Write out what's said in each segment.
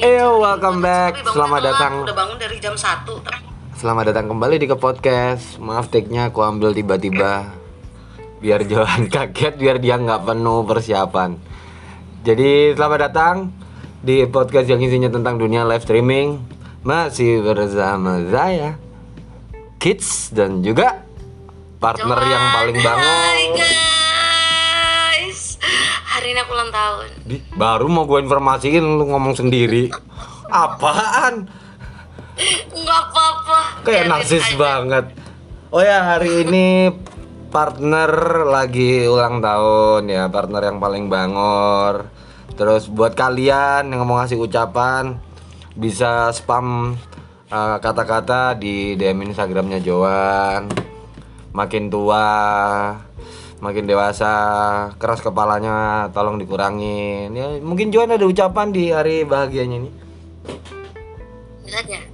Eyo, welcome back. Selamat telat, datang. Udah bangun dari jam 1 Selamat datang kembali di ke podcast. Maaf take-nya aku ambil tiba-tiba. Biar Johan kaget, biar dia nggak penuh persiapan. Jadi selamat datang di podcast yang isinya tentang dunia live streaming. Masih bersama saya, Kids dan juga partner yang paling Hai bangun. guys ulang tahun Di, baru mau gue informasiin lu ngomong sendiri. Apaan? Nggak apa-apa Kayak Biarin narsis aja. banget. Oh ya hari ini partner lagi ulang tahun ya partner yang paling bangor. Terus buat kalian yang mau ngasih ucapan bisa spam uh, kata-kata di DM Instagramnya Joan. Makin tua, makin dewasa, keras kepalanya tolong dikurangin. Ya mungkin Joan ada ucapan di hari bahagianya ini. Nggak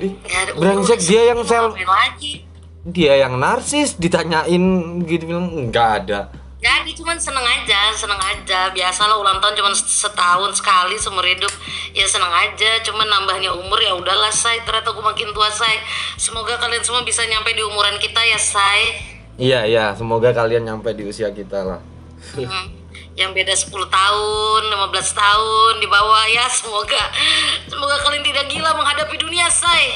Ih, Nggak ada brengsek dia yang sel lagi dia yang narsis ditanyain gitu bilang enggak ada Jadi cuman seneng aja, seneng aja. Biasalah ulang tahun cuman setahun sekali seumur hidup. Ya seneng aja, cuman nambahnya umur ya udahlah say. Ternyata gue makin tua say. Semoga kalian semua bisa nyampe di umuran kita ya say. Iya iya semoga kalian nyampe di usia kita lah Hmm. Yang beda 10 tahun, 15 tahun di bawah ya semoga semoga kalian tidak gila menghadapi dunia say.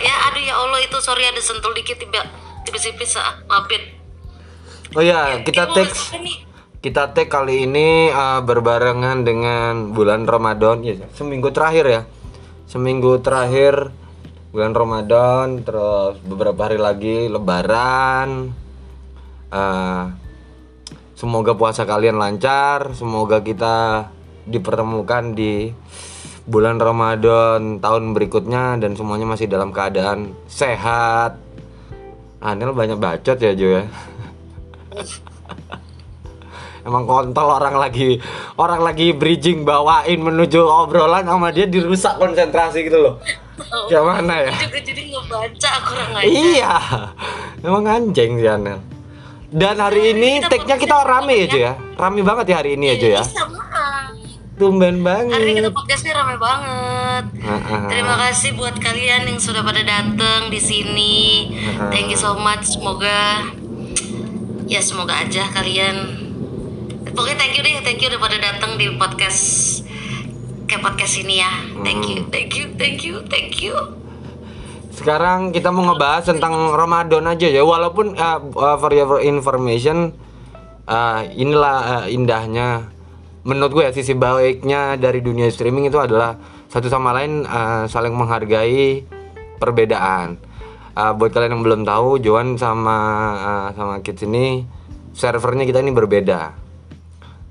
Ya aduh ya Allah itu sorry ada sentul dikit tiba tipis-tipis ah, maafin. oh ya kita teks kita tag kali ini uh, berbarengan dengan bulan Ramadan ya seminggu terakhir ya seminggu terakhir bulan Ramadan terus beberapa hari lagi Lebaran. Uh, semoga puasa kalian lancar semoga kita dipertemukan di bulan Ramadan tahun berikutnya dan semuanya masih dalam keadaan sehat. Anil banyak bacot ya Jo ya? Emang kontol orang lagi orang lagi bridging bawain menuju obrolan sama dia dirusak konsentrasi gitu loh. Kayak mana ya? juga jadi ngebaca kurang aja. Iya. Emang anjing sih Anel. Dan hari ini tag-nya kita rame Jo ya. Rame banget ya hari ini ya Jo ya. Sama. Tumben Hari ini banget. kita podcastnya rame banget. Ah. Terima kasih buat kalian yang sudah pada datang di sini. Thank you so much. Semoga ya semoga aja kalian pokoknya thank you deh, thank you udah pada datang di podcast kayak podcast ini ya. Thank you, thank you, thank you, thank you. Sekarang kita mau ngebahas tentang Ramadan aja ya. Walaupun uh, uh, for your information uh, inilah uh, indahnya menurut gue ya sisi baiknya dari dunia streaming itu adalah satu sama lain uh, saling menghargai perbedaan. Uh, buat kalian yang belum tahu, Joan sama uh, sama Kids ini servernya kita ini berbeda.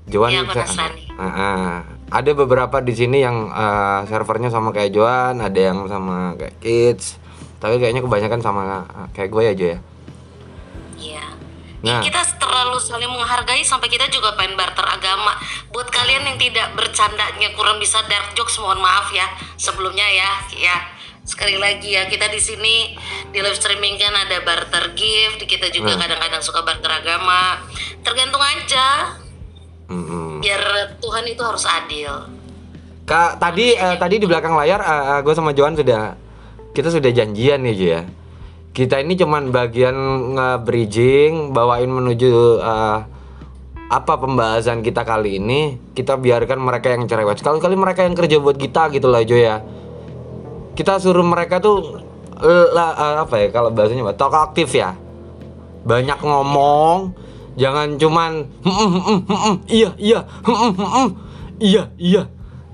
Joan Iya, aku se- ada beberapa di sini yang uh, servernya sama kayak Joan, ada yang sama kayak Kids, tapi kayaknya kebanyakan sama uh, kayak gue aja ya. Iya. Nah. Kita terlalu saling menghargai sampai kita juga pengen barter agama. Buat kalian yang tidak bercandanya kurang bisa dark jokes mohon maaf ya sebelumnya ya. Ya. Sekali lagi ya kita di sini di live streaming kan ada barter gift, kita juga kadang-kadang suka barter agama. Tergantung aja. Mm-mm. Biar Tuhan itu harus adil. Kak, tadi eh, tadi di belakang layar eh, gue sama Joan sudah kita sudah janjian nih ya. Kita ini cuman bagian nge-bridging, bawain menuju eh, apa pembahasan kita kali ini. Kita biarkan mereka yang cerewet. Sekali-kali mereka yang kerja buat kita gitu lah Jo ya. Kita suruh mereka tuh eh, lah, eh, apa ya kalau bahasanya? Talk aktif ya. Banyak ngomong, jangan cuman "Hmm, hmm, hmm, iya iya iya iya.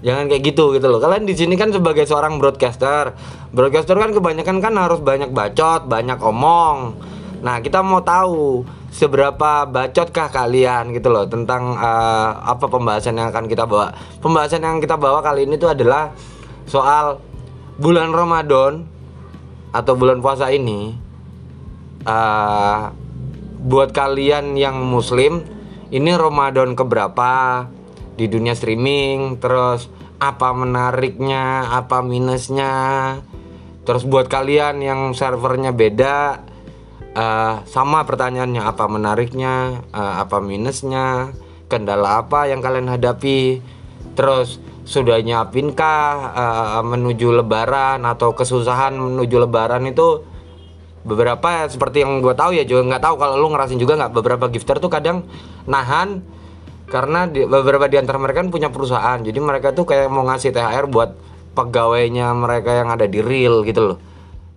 Jangan kayak gitu gitu loh. Kalian di sini kan sebagai seorang broadcaster. Broadcaster kan kebanyakan kan harus banyak bacot banyak omong. Nah kita mau tahu seberapa bacotkah kalian gitu loh tentang eh, apa pembahasan yang akan kita bawa. Pembahasan yang kita bawa kali ini tuh adalah soal bulan Ramadan atau bulan puasa ini eh, buat kalian yang muslim ini Ramadan keberapa? Di dunia streaming terus apa menariknya apa minusnya? Terus buat kalian yang servernya beda eh, sama pertanyaannya apa menariknya eh, apa minusnya kendala apa yang kalian hadapi? Terus sudah nyiapin kah eh, menuju lebaran atau kesusahan menuju lebaran itu beberapa seperti yang gue tahu ya juga nggak tahu kalau lu ngerasin juga nggak. Beberapa gifter tuh kadang nahan karena di, beberapa di antara mereka kan punya perusahaan. Jadi mereka tuh kayak mau ngasih THR buat pegawainya mereka yang ada di real gitu loh.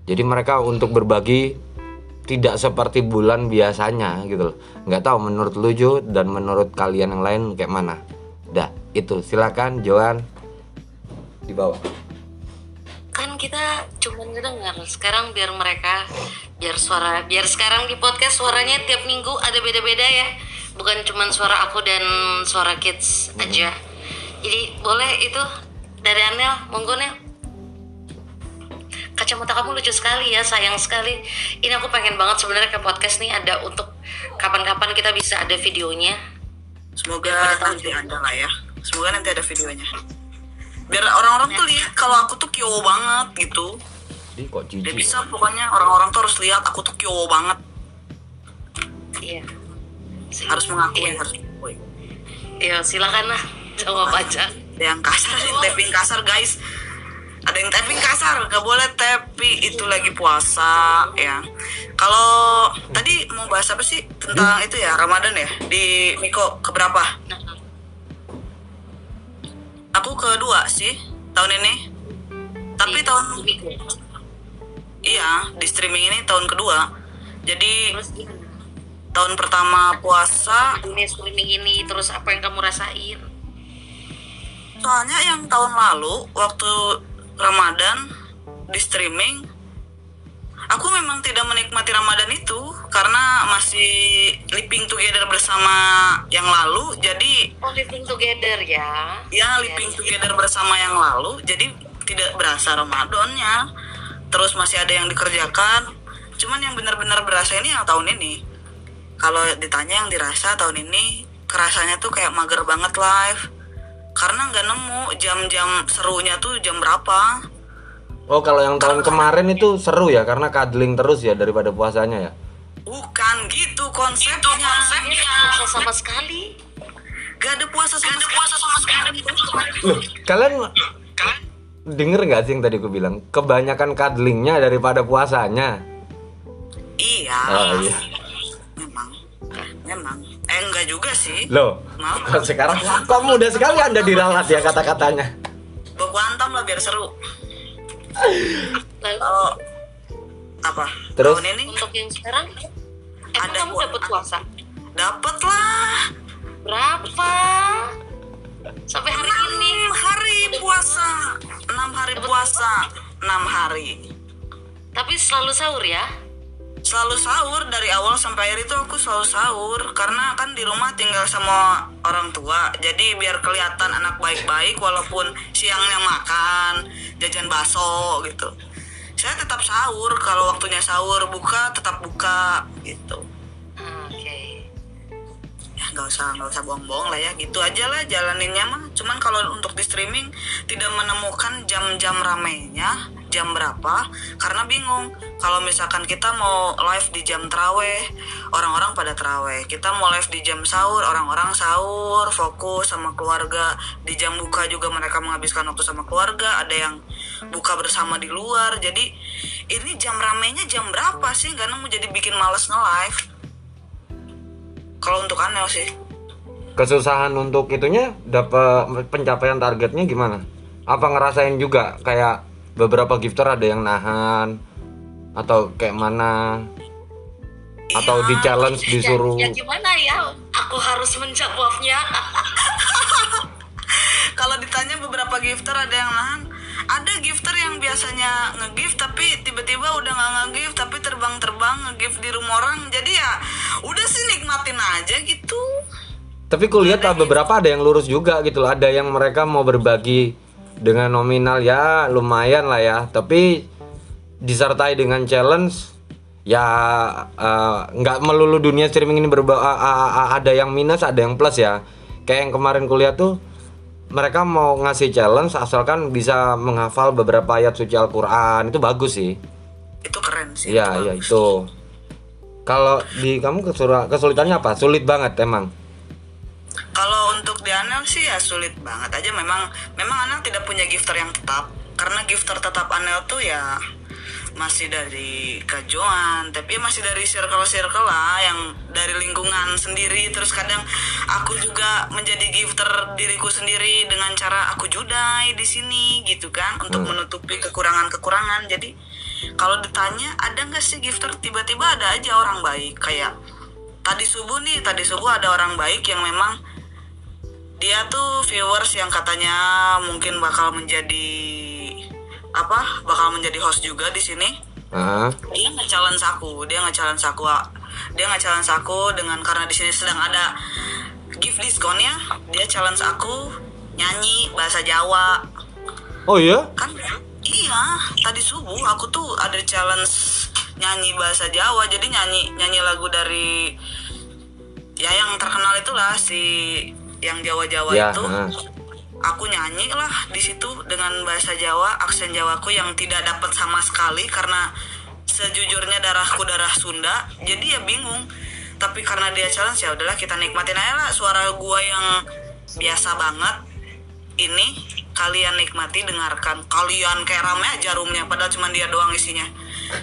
Jadi mereka untuk berbagi tidak seperti bulan biasanya gitu loh. Nggak tahu menurut lu Jo dan menurut kalian yang lain kayak mana. Dah itu. Silakan Joan di bawah kan kita cuma ngedengar sekarang biar mereka biar suara biar sekarang di podcast suaranya tiap minggu ada beda-beda ya. Bukan cuma suara aku dan suara kids aja. Jadi boleh itu dari Anel. Monggo Nel. Kacamata kamu lucu sekali ya sayang sekali. Ini aku pengen banget sebenarnya ke podcast nih ada untuk kapan-kapan kita bisa ada videonya. Semoga nanti ada lah ya. Semoga nanti ada videonya. Biar orang-orang tuh lihat kalau aku tuh kyo banget gitu. di kok Dia jijik bisa pokoknya orang-orang tuh harus lihat aku tuh kyo banget. iya Harus mengakui, Iya. harus mengakui. ya silakan lah jawab aja Ada yang kasar, ada yang tapping kasar guys. Ada yang tapping kasar, gak boleh tapi itu lagi puasa ya. Kalau tadi mau bahas apa sih tentang itu ya Ramadan ya di Miko keberapa? Aku kedua sih tahun ini. Tapi Di- tahun di Miko. Iya, di streaming ini tahun kedua. Jadi terus tahun pertama puasa, dunia streaming ini terus apa yang kamu rasain soalnya yang tahun lalu waktu Ramadan di streaming, aku memang tidak menikmati Ramadan itu karena masih living together bersama yang lalu. Jadi oh living together ya ya living together bersama yang lalu, jadi tidak berasa Ramadannya. Terus masih ada yang dikerjakan. Cuman yang benar-benar berasa ini yang tahun ini. Kalau ditanya yang dirasa tahun ini, kerasanya tuh kayak mager banget live. Karena nggak nemu jam-jam serunya tuh jam berapa. Oh kalau yang tahun kemarin itu seru ya karena cuddling terus ya daripada puasanya ya Bukan gitu konsepnya. Puasa sama sekali Gak ada puasa sama sekali. puasa sama sekali. Loh, kalian denger nggak sih yang tadi aku bilang kebanyakan cuddlingnya daripada puasanya Iya. oh iya Memang. Memang. Eh enggak juga sih. loh Maaf. kok sekarang kok mudah sekali anda diralat ya kata-katanya Baku hantam lah biar seru. Lalu Kalau apa? Terus? Tahun ini untuk yang sekarang emang Ada kamu dapat puasa dapat lah. berapa sampai hari ini 6 hari puasa. 6 hari puasa. 6 hari. tapi selalu sahur ya Selalu sahur dari awal sampai akhir itu aku selalu sahur karena kan di rumah tinggal sama orang tua. Jadi biar kelihatan anak baik-baik walaupun siangnya makan, jajan bakso gitu. Saya tetap sahur kalau waktunya sahur buka tetap buka gitu. Nggak usah nggak usah bohong-bohong lah ya. Gitu aja lah jalaninnya mah. Cuman kalau untuk di streaming tidak menemukan jam-jam ramenya jam berapa karena bingung. Kalau misalkan kita mau live di jam teraweh orang-orang pada teraweh kita mau live di jam sahur orang-orang sahur fokus sama keluarga. Di jam buka juga mereka menghabiskan waktu sama keluarga ada yang buka bersama di luar. Jadi ini jam ramenya jam berapa sih? Nggak nemu jadi bikin males nge-live kalau untuk Anel sih. Kesusahan untuk itunya dapat pencapaian targetnya gimana? Apa ngerasain juga kayak beberapa gifter ada yang nahan atau kayak mana? Atau di challenge disuruh? ya, ya gimana ya? Aku harus menjawabnya. Kalau ditanya beberapa gifter ada yang nahan ada gifter yang biasanya nge-gift tapi tiba-tiba udah nggak nge-gift tapi terbang-terbang nge-gift di rumah orang. Jadi ya udah sih nikmatin aja gitu. Tapi kulihat ah, beberapa ada yang lurus juga gitu loh ada yang mereka mau berbagi dengan nominal ya lumayan lah ya. Tapi disertai dengan challenge ya eh, nggak melulu dunia streaming ini berba a- a- a- ada yang minus ada yang plus ya. Kayak yang kemarin kuliah tuh mereka mau ngasih challenge asalkan bisa menghafal beberapa ayat suci Al-Quran. Itu bagus sih. Itu keren sih iya iya itu. Kalau di kamu kesura- kesulitannya apa? Sulit banget emang? Kalau untuk di Anel sih ya sulit banget aja. Memang memang Anel tidak punya gifter yang tetap. Karena gifter tetap Anel tuh ya masih dari kajuan tapi masih dari circle-circle lah yang dari lingkungan sendiri. Terus kadang aku juga menjadi gifter diriku sendiri dengan cara aku judai di sini gitu kan untuk menutupi kekurangan-kekurangan. Jadi kalau ditanya ada nggak sih gifter? Tiba-tiba ada aja orang baik. Kayak tadi subuh nih tadi subuh ada orang baik yang memang dia tuh viewers yang katanya mungkin bakal menjadi apa bakal menjadi host juga di sini. Ah, dia challenge aku dia challenge aku dia challenge aku dengan karena di sini sedang ada gift diskonnya dia challenge aku nyanyi bahasa Jawa. Oh iya? Kan? Iya tadi subuh aku tuh ada challenge nyanyi bahasa Jawa jadi nyanyi nyanyi lagu dari ya yang terkenal itulah si yang Jawa-Jawa Ya, itu. ah. Aku nyanyi lah di situ dengan bahasa Jawa aksen Jawaku yang tidak dapat sama sekali karena sejujurnya darahku darah Sunda. Jadi ya bingung. Tapi karena dia challenge ya udahlah kita nikmatin aja lah suara gua yang biasa banget. Ini kalian nikmati dengarkan. Kalian kayak rame aja roomnya padahal cuma dia doang isinya.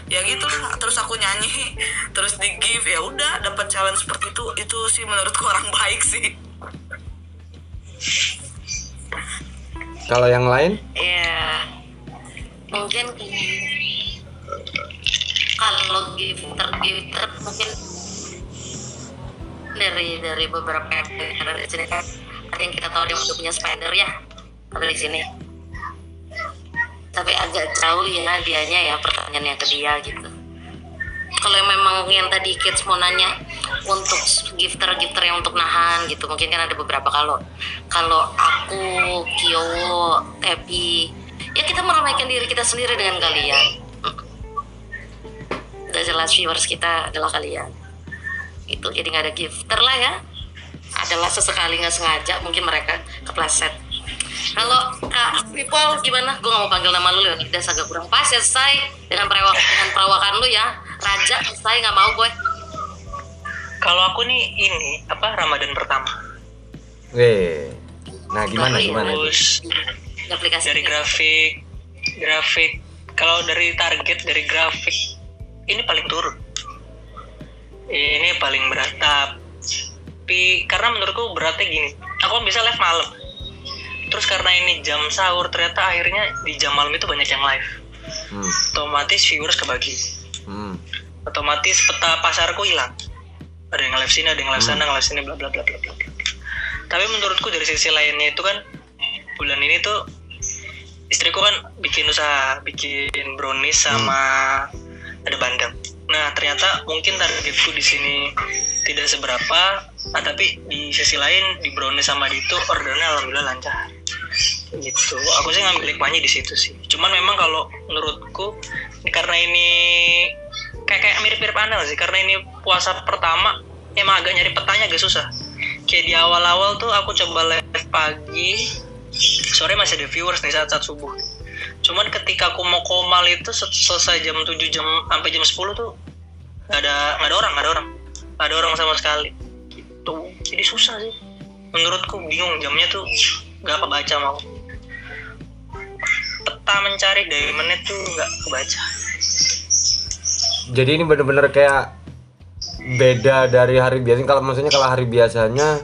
Ya gitu lah terus aku nyanyi terus di give ya udah dapat challenge seperti itu. Itu sih menurutku orang baik sih kalau yang lain? Ya mungkin kalau gifter gifter mungkin dari dari beberapa yang di sini. Kan ada yang kita tahu dia udah punya spender ya ada di sini. Tapi agak jauh ya dianya ya pertanyaannya ke dia gitu kalau memang yang tadi kids mau nanya untuk gifter gifter yang untuk nahan gitu mungkin kan ada beberapa. Kalau kalau aku Kyo Tepi ya kita meramaikan diri kita sendiri dengan kalian. Udah jelas viewers kita adalah kalian. Itu jadi nggak ada gifter lah ya. Adalah sesekali nggak sengaja mungkin mereka kepleset. Kalau kak people gimana? Gue nggak mau panggil nama lu Leonidas agak kurang pas ya say dengan perawak dengan perawakan lu ya raja saya nggak mau gue Kalau aku nih ini apa Ramadan pertama. Weh. Nah, gimana Baru gimana? Aplikasi dari grafik grafik kalau dari target dari grafik ini paling turun. Ini paling berat tapi karena menurutku beratnya gini. Aku kan bisa live malam. Terus karena ini jam sahur ternyata akhirnya di jam malam itu banyak yang live. Hmm. Otomatis viewers kebagi. Hmm. Otomatis peta pasarku hilang. Ada yang live sini ada yang live sana live sini bla bla bla bla bla tapi menurutku dari sisi lainnya itu kan bulan ini tuh istriku kan bikin usaha bikin brownies sama ada bandeng. Nah ternyata mungkin targetku di sini tidak seberapa ah, tapi di sisi lain di brownies sama di itu ordernya alhamdulillah lancar. Gitu. Aku sih ngambil hikmahnya di situ sih. Cuman memang kalau menurutku karena ini kayak kayak mirip-mirip Anel sih karena ini puasa pertama emang agak nyari petanya agak susah. Kayak di awal-awal tuh aku coba live pagi sore masih ada viewers nih saat-saat subuh. Cuman ketika aku mau komal itu se- selesai jam 7 jam sampai jam 10 tuh gak ada gak ada orang gak ada orang. Gak ada orang sama sekali. Gitu. Jadi susah sih. Menurutku bingung jamnya tuh gak kebaca mau. Peta mencari dari menit tuh gak kebaca Jadi ini bener-bener kayak beda dari hari biasanya. Kalau maksudnya kalau hari biasanya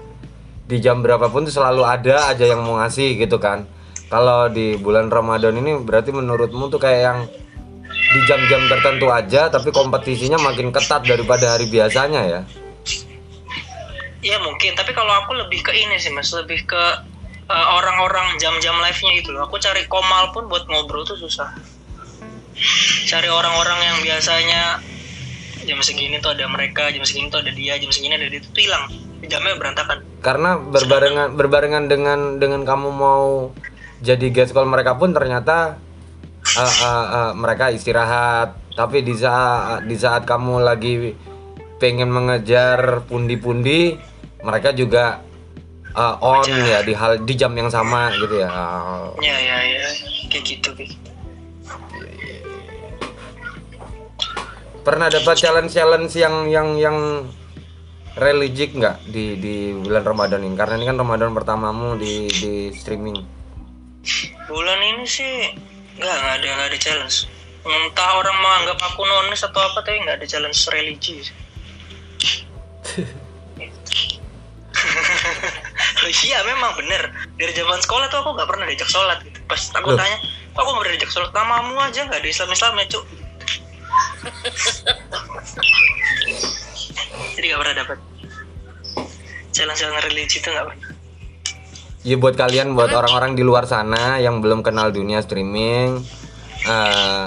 di jam berapapun tuh selalu ada aja yang mau ngasih gitu kan. Kalau di bulan Ramadan ini berarti menurutmu tuh kayak yang di jam-jam tertentu aja tapi kompetisinya makin ketat daripada hari biasanya ya. Ya mungkin, tapi kalau aku lebih ke ini sih mas, lebih ke uh, orang-orang jam-jam live-nya itu loh. Aku cari komal pun buat ngobrol tuh susah. Cari orang-orang yang biasanya jam segini tuh ada mereka, jam segini tuh ada dia, jam segini ada dia itu tuh hilang. Jamnya berantakan. Karena berbarengan berbarengan dengan dengan kamu mau jadi guest call mereka pun ternyata uh, uh, uh, mereka istirahat. Tapi di saat di saat kamu lagi pengen mengejar pundi-pundi, mereka juga uh, on ya di hal di jam yang sama gitu ya. Ya ya ya, kayak gitu. Kayak gitu. Pernah dapat challenge challenge yang yang yang religi nggak di di bulan Ramadan ini? Karena ini kan Ramadan pertamamu di di streaming. bulan ini sih nggak nggak ada nggak ada challenge entah orang menganggap aku nonis atau apa tapi nggak ada challenge religi. Oh iya memang bener dari zaman sekolah tuh aku nggak pernah diajak sholat gitu pas aku Loh. tanya kok aku nggak pernah diajak sholat namamu aja nggak ada Islam Islam ya cuk jadi nggak pernah dapat challenge religi itu nggak pernah Ya buat kalian buat orang-orang di luar sana yang belum kenal dunia streaming eh,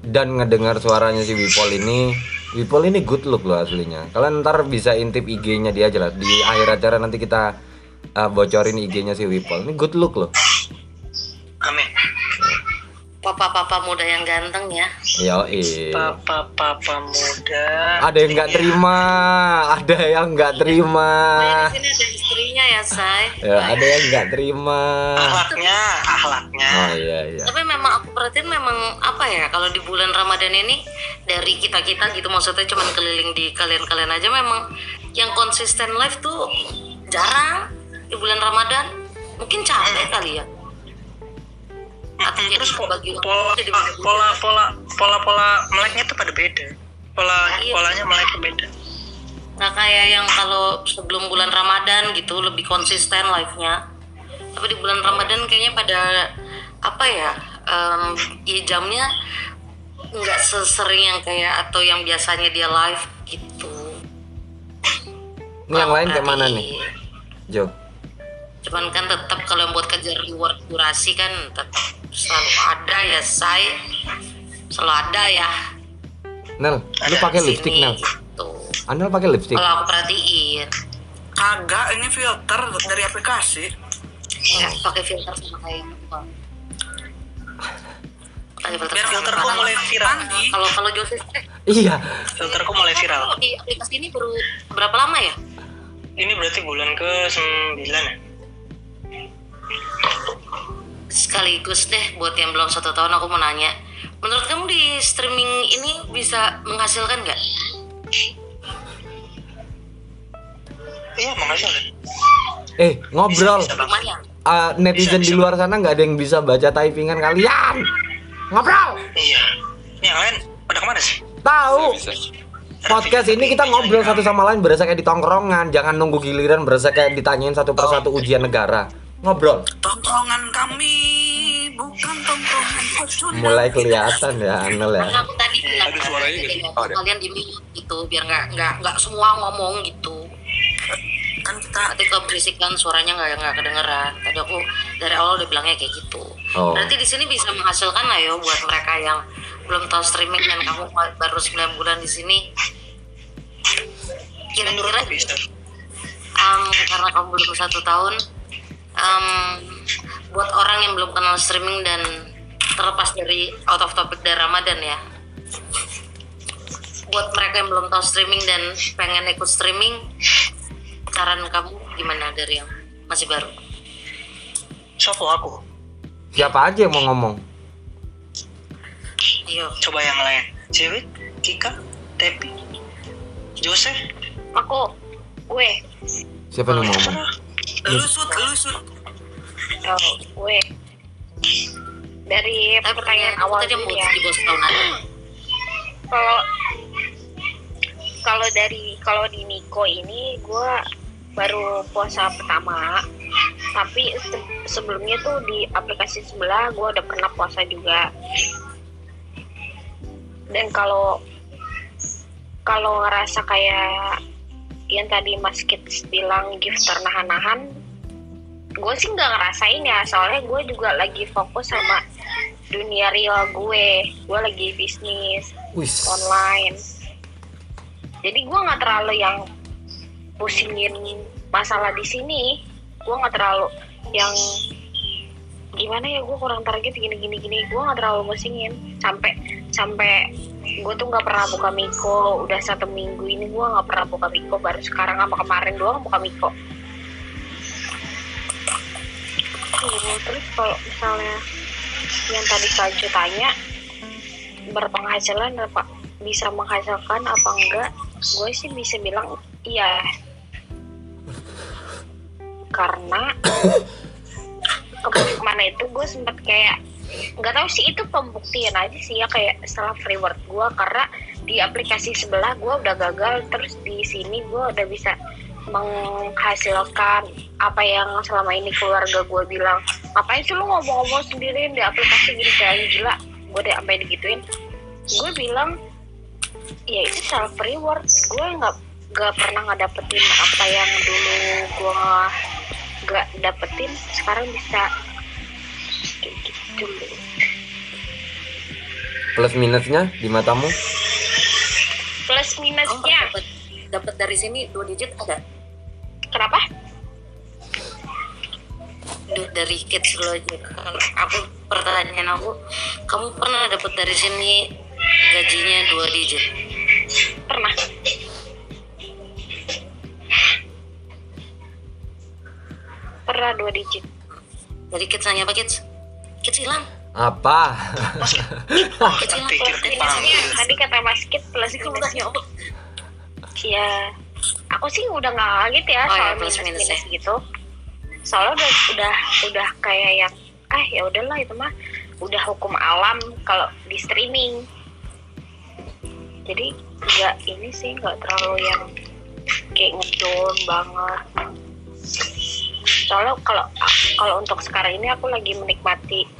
dan ngedengar suaranya si Wipol ini, Wipol ini good look loh aslinya. Kalian ntar bisa intip IG-nya dia aja lah. Di akhir acara nanti kita eh, bocorin IG-nya si Wipol. Ini good look loh. amin Papa-papa muda yang ganteng ya. Yo eh. papa papa muda Ada yang nggak terima, ada yang nggak terima. Nah, di sini ada istrinya ya, Say. Ya, ada yang nggak terima. ahlaknya ahlaknya Oh iya iya. Tapi memang aku perhatiin memang apa ya kalau di bulan Ramadan ini dari kita kita gitu maksudnya cuman keliling di kalian-kalian aja memang yang konsisten live tuh jarang di bulan Ramadan. Mungkin capek kali ya. Atau jadi terus po- bagi waktu pola jadi pola pola pola pola pola meleknya tuh pada beda. Pola Iya. polanya meleknya beda. Nggak kayak yang kalau sebelum bulan Ramadan gitu lebih konsisten live-nya. Tapi di bulan Ramadan kayaknya pada apa ya em, ya jamnya nggak sesering yang kayak atau yang biasanya dia live gitu. Ini yang lain kayak mana nih, Jo? Cuman kan tetap kalau yang buat kejar reward durasi kan tetap selalu ada ya say selalu ada ya Nel, lu pakai lipstick Nel? gitu. Anda pakai lipstick? kalau aku perhatiin Kagak, ini filter dari aplikasi. ya pakai filter sama kayak gua. pakai filter Biar filterku kayak mulai viral kalau kalau Joseph eh, Iya. filterku mulai viral kalau di aplikasi ini baru berapa lama ya ini berarti bulan ke 9 ya sekaligus deh buat yang belum satu tahun aku mau nanya. Menurut kamu di streaming ini bisa menghasilkan nggak? Iya makasih Eh, ngobrol. lumayan. Ah, netizen di luar sana nggak ada yang bisa baca typingan kalian. Ngobrol. iya. Ini yang lain pada ke mana sih? Tahu. Podcast ini kita ngobrol satu sama lain berasa kayak di tongkrongan, jangan nunggu giliran berasa kayak ditanyain satu persatu ujian negara. Ngobrol. Tongkrongan kami bukan tongkrongan pocong. Mulai kelihatan ya, Anel ya. karena aku tadi bilang Ada suaranya sih? Oh, ada. kalian di gitu biar nggak nggak nggak semua ngomong gitu Kan kita nanti kalau berisik kan suaranya nggak nggak kedengeran tadi aku dari awal udah bilangnya kayak gitu Oh. berarti di sini bisa menghasilkan lah ya buat mereka yang belum tahu streaming dan kamu baru 9 bulan di sini kira-kira um, karena kamu belum satu tahun um, buat orang yang belum kenal streaming dan terlepas dari out of topic dari Ramadan ya. Buat mereka yang belum tahu streaming dan pengen ikut streaming saran kamu gimana dari yang masih baru? Sopo aku? Siapa aja yang mau ngomong? Ayo coba yang lain. Cewek Kika Tepi Jose. Aku gue. Siapa yang mau ngomong? Terserah lu sud, lu sud. oh, gue. Dari tapi pertanyaan pertanyaan awal tadi mau ya. di bos kalau kalau dari kalau di Niko ini gue baru puasa pertama. Tapi se- sebelumnya tuh di aplikasi sebelah gue udah pernah puasa juga. Dan kalau kalau ngerasa kayak yang tadi Mas Kids bilang gifter nahan-nahan gue sih nggak ngerasain ya. Soalnya gue juga lagi fokus sama dunia real gue. Gue lagi bisnis Wis. online. Jadi gue nggak terlalu yang pusingin masalah di sini. Gue nggak terlalu yang gimana ya gue kurang target gini gini gini. Gue nggak terlalu pusingin sampai sampai gue tuh nggak pernah buka miko. Udah satu minggu ini gue nggak pernah buka miko. Baru sekarang sama kemarin doang buka miko. Oh, terus kalau misalnya yang tadi Kak tanya berpenghasilan apa bisa menghasilkan apa enggak? Gue sih bisa bilang iya. Karena ke mana itu gue sempet kayak nggak tahu sih itu pembuktian aja sih ya kayak self reward gue karena di aplikasi sebelah gue udah gagal terus di sini gue udah bisa menghasilkan apa yang selama ini keluarga gue bilang. Ngapain sih lu ngomong-ngomong sendirian di aplikasi gini kayak gila. Gue udah sampai digituin. Gue bilang ya itu self reward. Gue nggak nggak pernah ngedapetin apa yang dulu gue nggak dapetin sekarang bisa kayak gitu Plus minusnya di matamu? plus Oh, minusnya dapat dapat dari sini dua digit ada. kenapa dari kids lo aja. Aku pertanyaan aku, kamu pernah dapat dari sini gajinya dua digit? pernah pernah dua digit Dari kids hanya apa kids? Kids hilang. Apa? Kids hilang. pikir Tadi kata Mas Kit plus minusnya tanya apa? ya aku sih udah nggak kaget ya Oh, soal ya, plus minus minus minus ya. gitu soalnya udah udah udah kayak yang ah ya udahlah itu mah udah hukum alam kalau di streaming jadi nggak ini sih nggak terlalu yang kayak ngedown banget soalnya kalau kalau untuk sekarang ini aku lagi menikmati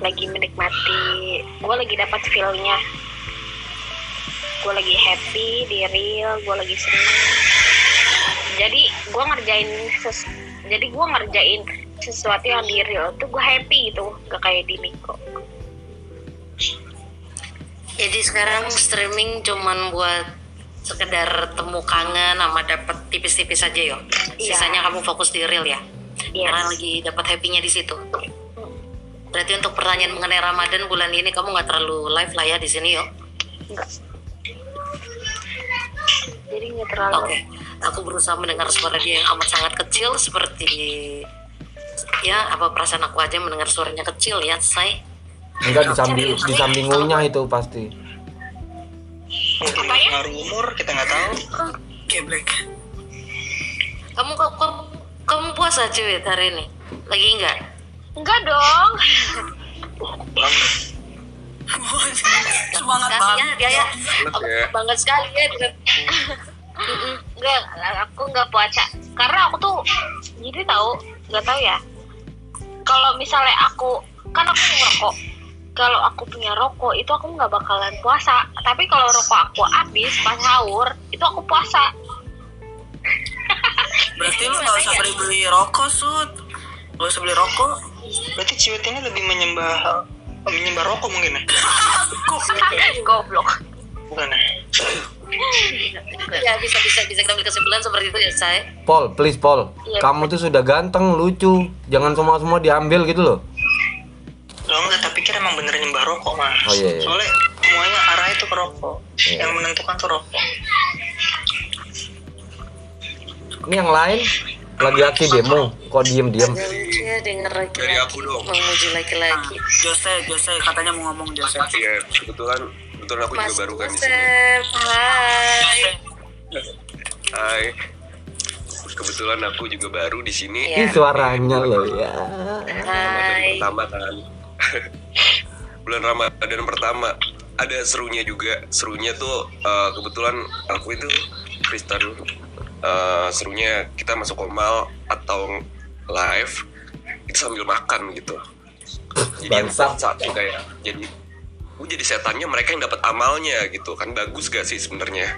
lagi menikmati gue lagi dapat feelnya. Gue lagi happy di real gue lagi seneng. Jadi gue ngerjain ses jadi gue ngerjain sesuatu yang di real tuh gue happy gitu gak kayak di Miko. Jadi sekarang streaming cuman buat sekedar temu kangen sama dapet tipis-tipis aja yo. Iya. Sisanya kamu fokus di real ya. Yes. Karena lagi dapat happynya di situ. Berarti untuk pertanyaan mengenai Ramadan bulan ini kamu nggak terlalu live lah ya di sini yo. enggak jadi nggak terlalu Oke, aku berusaha mendengar suara dia yang amat sangat kecil seperti ya apa perasaan aku aja mendengar suaranya kecil ya, say. Enggak di samping di samping ngunyah itu pasti. Mungkin Apa ya? pengaruh umur kita nggak tahu Geblek. Kamu kok kamu, kamu puasa cuy hari ini? Lagi enggak? enggak dong banget Semangat ya banget. dia ya. Aku ya. sekali ya enggak aku nggak puasa karena aku tuh jadi tahu nggak tahu ya kalau misalnya aku kan aku ngerokok kalau aku punya rokok itu aku nggak bakalan puasa tapi kalau rokok aku habis pas sahur itu aku puasa Berarti lu gak usah beli beli rokok sud. Gak usah beli rokok. berarti ciwet ini lebih menyembah menyembah rokok mungkin ya goblok bukan ya ya bisa bisa bisa kita ambil kesimpulan seperti itu ya saya. Paul, please Paul. Iya. Kamu tuh sudah ganteng, lucu. Jangan semua-semua diambil gitu loh. Emang bener nyembah rokok mah Oh, iya, iya. soalnya semuanya arah itu ke rokok Iya. yang menentukan tuh rokok Ini yang lain lagi aksi demo. Kok diem-diem? Ya denger laki-laki aku dong. memuji laki-laki. Jose, Jose katanya mau ngomong Jose. Iya, kebetulan kebetulan aku Mas juga baru kan di sini. Hai. Hai. Kebetulan aku juga baru di sini. Iya. Ih suaranya loh ya. Hai. pertama kan. Bulan Ramadan pertama ada serunya juga. Serunya tuh eh, kebetulan aku itu Kristen. Eh, serunya kita masuk komal atau live itu sambil makan gitu. Jadi yang Bangsat. satu kayak jadi gue jadi setannya mereka yang dapat amalnya gitu kan bagus gak sih sebenarnya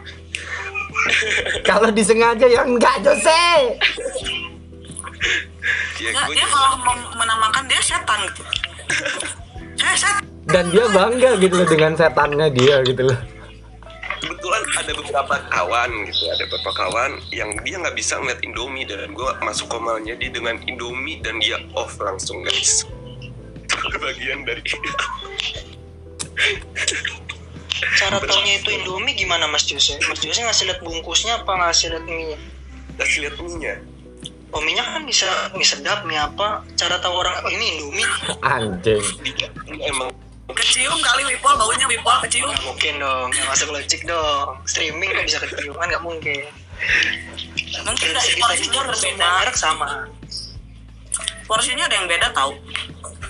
Kalau disengaja ya enggak Jose. ya Nggak, gue dia malah menamakan dia setan gitu. Eh, setan. Dan dia bangga gitu loh dengan setannya dia gitu loh. kebetulan ada beberapa kawan gitu ada beberapa kawan yang dia nggak bisa ngeliat Indomie dan gue masuk komalnya dia dengan Indomie dan dia off langsung guys. Bagian dari cara taunya itu Indomie gimana Mas Jose? Mas Jose ngasih lihat bungkusnya apa ngasih lihat mie kasih lihat mie-nya oh mie kan bisa mie sedap mie apa? Cara tahu orang oh, ini Indomie. Anjing. emang Kecium kali Wipol, baunya Wipol kecium. nggak mungkin dong nggak masuk logik dong streaming kok bisa kecium kan nggak mungkin Mungkin dari segi porsinya berbeda. merek sama Porsinya ada yang beda tahu.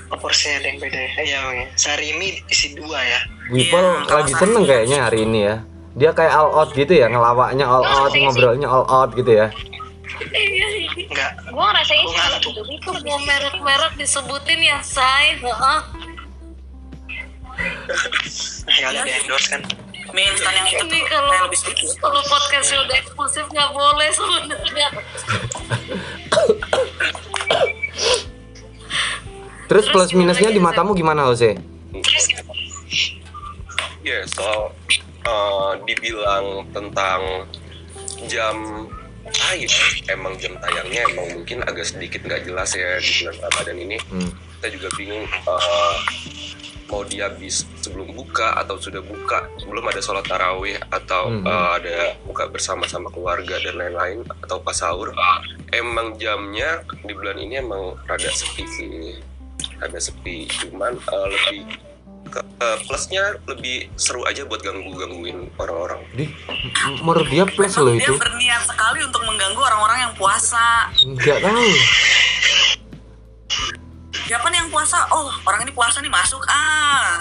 Oh, porsinya ada yang beda ya iya Bang, ya. sarimi isi dua ya Wipol Iya, kalau lagi seneng kayaknya hari ini ya. Dia kayak all out gitu ya, ngelawaknya all Oh, out, iya sih. ngobrolnya all out gitu ya. nggak Gue ngerasain Gua sih kalau ngantuk. gitu itu Mau merek-merek disebutin ya, say. Heeh. kali ada endorse kan Mie instan yang itu Ini tuh kalau kayak lebih sedikit. kalau podcastnya udah eksklusif nggak boleh sebenarnya. Terus Terus plus minusnya di matamu gimana Jose? Ya soal uh, dibilang tentang jam tayang, emang jam tayangnya emang mungkin agak sedikit nggak jelas ya di bulan Ramadan ini. Hmm. Kita juga bingung uh, mau dia habis sebelum buka atau sudah buka, belum ada sholat tarawih atau Hmm. uh, ada buka bersama sama keluarga dan lain-lain atau pas sahur. Emang jamnya di bulan ini emang rada sepi sih, rada sepi. Cuman uh, lebih ke- uh, plusnya lebih seru aja buat ganggu gangguin orang-orang. Di menurut dia plus loh Dia itu. berniat sekali untuk mengganggu orang-orang yang puasa. Enggak tahu. Siapa nih yang puasa? Oh, orang ini puasa nih masuk. Ah.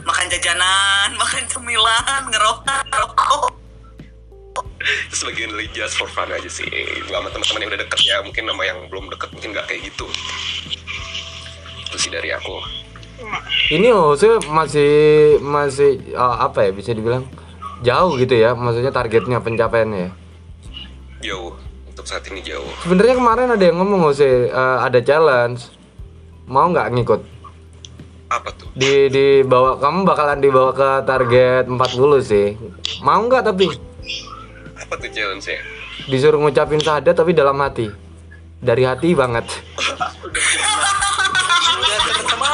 Makan jajanan, makan cemilan, ngerokok, ngerokok. Sebagian dari just for fun aja sih. Sama teman-teman yang udah deket ya, mungkin sama yang belum deket mungkin nggak kayak gitu. Itu sih dari aku. Ini Jose masih masih uh, apa ya bisa dibilang jauh gitu ya. Maksudnya targetnya pencapaiannya ya. Jauh. Untuk saat ini jauh. Sebenarnya kemarin ada yang ngomong Jose uh, ada challenge. Mau nggak ngikut? Apa tuh? Di dibawa kamu bakalan dibawa ke target 40 sih. Mau nggak tapi Apa tuh challenge-nya? disuruh ngucapin syahadat tapi dalam hati. Dari hati banget. sudah teman-teman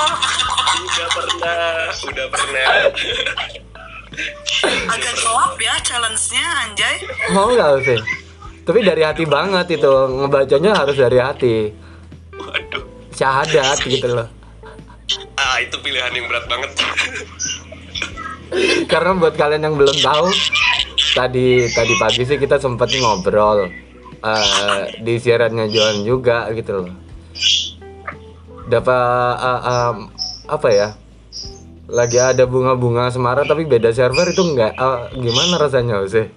Udah pernah. Udah pernah. Agak gelap ya challenge-nya, anjay. Mau nggak Jose? Tapi dari hati banget itu ngebacanya harus dari hati. Waduh. Syahadat gitu loh. Ah, itu pilihan yang berat banget. Karena buat kalian yang belum tahu, tadi tadi pagi sih kita sempat ngobrol eh, di siarannya Johan juga gitu loh. Dapat eh, em, apa ya? Lagi ada bunga-bunga Semarang tapi beda server itu enggak eh, gimana rasanya sih?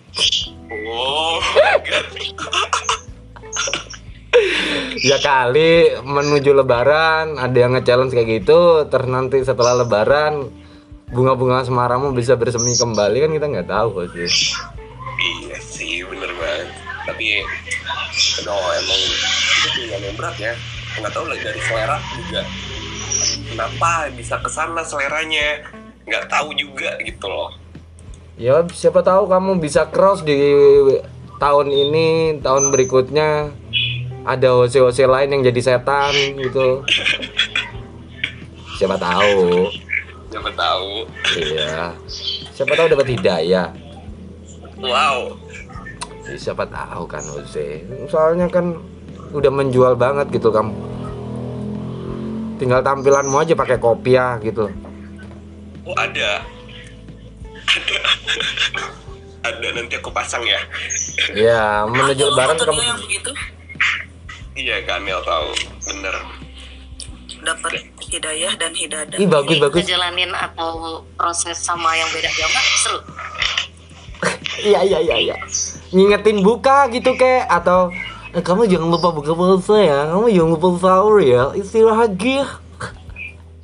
Ya kali menuju lebaran ada yang nge-challenge kayak gitu, terus nanti setelah lebaran bunga-bunga Semarangmu bisa bersemi kembali kan kita nggak tahu sih. iya sih, bener banget. Tapi, no, emang itu yang berat ya. Nggak tahu lagi dari selera juga. Kenapa bisa ke sana seleranya? Nggak tahu juga gitu loh. Ya siapa tahu kamu bisa cross di tahun ini, tahun berikutnya ada OC-OC lain yang jadi setan gitu. Siapa tahu. Siapa tahu. Iya. Siapa tahu dapat hidayah. Wow. Siapa tahu kan OC. Soalnya kan udah menjual banget gitu kamu. Tinggal tampilanmu aja pakai kopiah gitu. Oh, ada. Ada. ada, nanti aku pasang ya. Ya, menuju lebaran kamu yang begitu Iya, Kamil tahu. Bener. dapat hidayah dan hidayah. Ih bagus bagus. Ngejalanin atau proses sama yang beda agama seru. Iya iya iya iya. Ngingetin buka gitu kek atau eh, kamu jangan lupa buka puasa ya. Kamu jangan lupa sahur ya. Istirahat gih.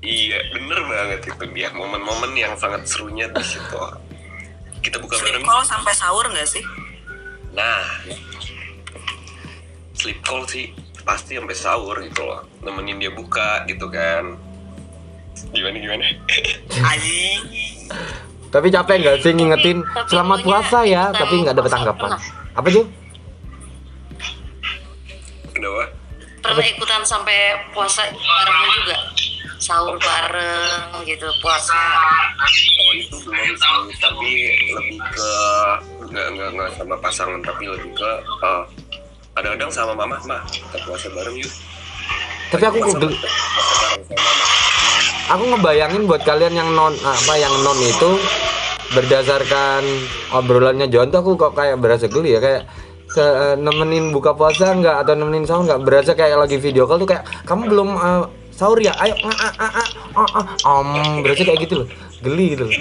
Iya, bener banget itu dia. Momen-momen yang sangat serunya di situ. Kita buka bareng. call sampai sahur nggak sih? Nah, sleep call sih pasti sampai sahur gitu loh. Nemenin dia buka gitu kan. Gimana gimana? Anjing. Tapi capek nggak sih ngingetin Tapi selamat puasa ya, tapi nggak dapat puasa tanggapan. Apa tuh? Kenapa? Pernah ikutan sampai puasa bareng juga. Sahur bareng gitu, puasa. Oh itu belum sih, tapi lebih ke nggak nggak nggak sama pasangan tapi lebih ke eh, kadang-kadang sama mama mah kita puasa bareng yuk. Tapi aku mama. Aku ngebayangin buat kalian yang non apa yang non itu berdasarkan obrolannya John tuh aku kok kayak berasa geli ya kayak se- eh, nemenin buka puasa nggak atau nemenin sahur nggak berasa kayak lagi video call tuh kayak kamu belum eh, sahur ya? Ayo ah, ah, ah, ah, ah, ah, om berasa kayak gitu loh. Geli gitu loh.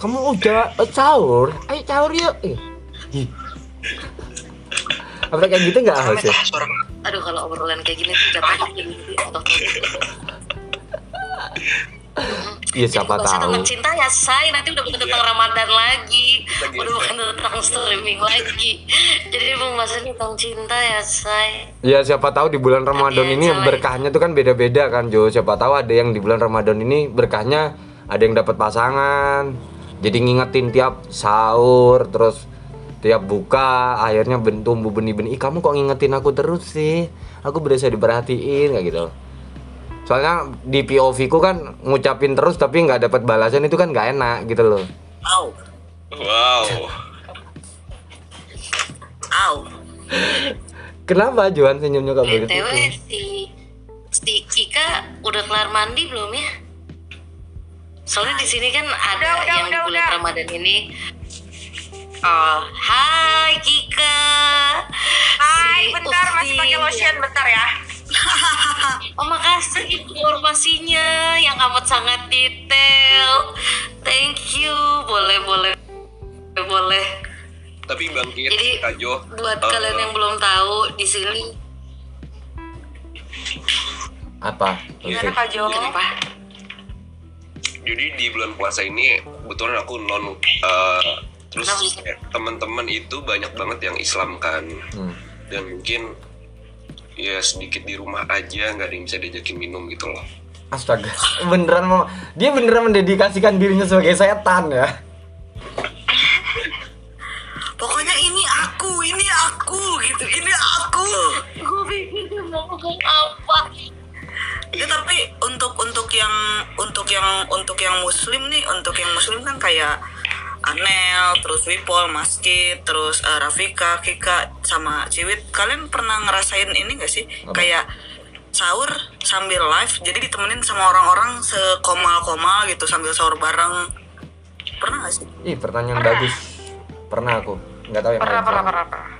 Kamu udah eh, sahur? Ayo sahur yuk. Ih. Apa kayak gitu nggak tah suara Aduh kalau obrolan kayak gini tuh jatuhnya jadi otot iya siapa Bahasa tahu. tentang cinta ya say nanti udah bukan tentang Ramadan lagi. Lagi udah ya, bukan tentang streaming lagi. Jadi pembahasan tentang cinta ya say Ya siapa tahu di bulan Ramadan Iya, ini coy. berkahnya tuh kan beda-beda kan Jo. Siapa tahu ada yang di bulan Ramadan ini berkahnya ada yang dapat pasangan. Jadi ngingetin tiap sahur terus tiap buka akhirnya tumbuh benih-benih. Ih kamu kok ngingetin aku terus sih? Aku berasa diperhatiin kayak gitu. Soalnya di POV ku kan ngucapin terus tapi nggak dapat balasan itu kan nggak enak gitu loh. Au, Wow. au. Kenapa Johan senyumnya kok begitu? si si Kika udah kelar mandi belum ya soalnya di sini kan ada Udah, udah, yang udah, bulan udah. Ramadan ini Oh, hai Kika. Hai, Si bentar masih Usti. pakai lotion bentar ya. Oh makasih informasinya yang amat sangat detail. Thank you. Boleh boleh boleh. Tapi bangkit Jadi, Kak Jo. Buat eh, kalian yang belum tahu di sini Apa? Gimana. Kak Jo? kenapa? Jadi di bulan puasa ini kebetulan aku non eh, terus teman-teman itu banyak banget yang Islam kan Hmm. dan mungkin ya sedikit di rumah aja nggak ada yang bisa diajakin minum gitu loh. Astaga, beneran mau dia beneran mendedikasikan dirinya sebagai setan ya. Pokoknya ini aku, ini aku gitu, ini aku. Gue pikir mau ngomong apa? Ya tapi untuk untuk yang untuk yang untuk yang muslim nih, untuk yang muslim kan kayak Anel, terus Wipol, Masjid, terus eh, Rafika, Kika, sama Ciwit. Kalian pernah ngerasain ini gak sih? Apa? Kayak sahur sambil live, jadi ditemenin sama orang-orang sekomal-komal gitu sambil sahur bareng. Pernah gak sih? Ih, pertanyaan bagus. Pernah aku. Nggak tahu yang Pernah, pernah, pernah, pernah.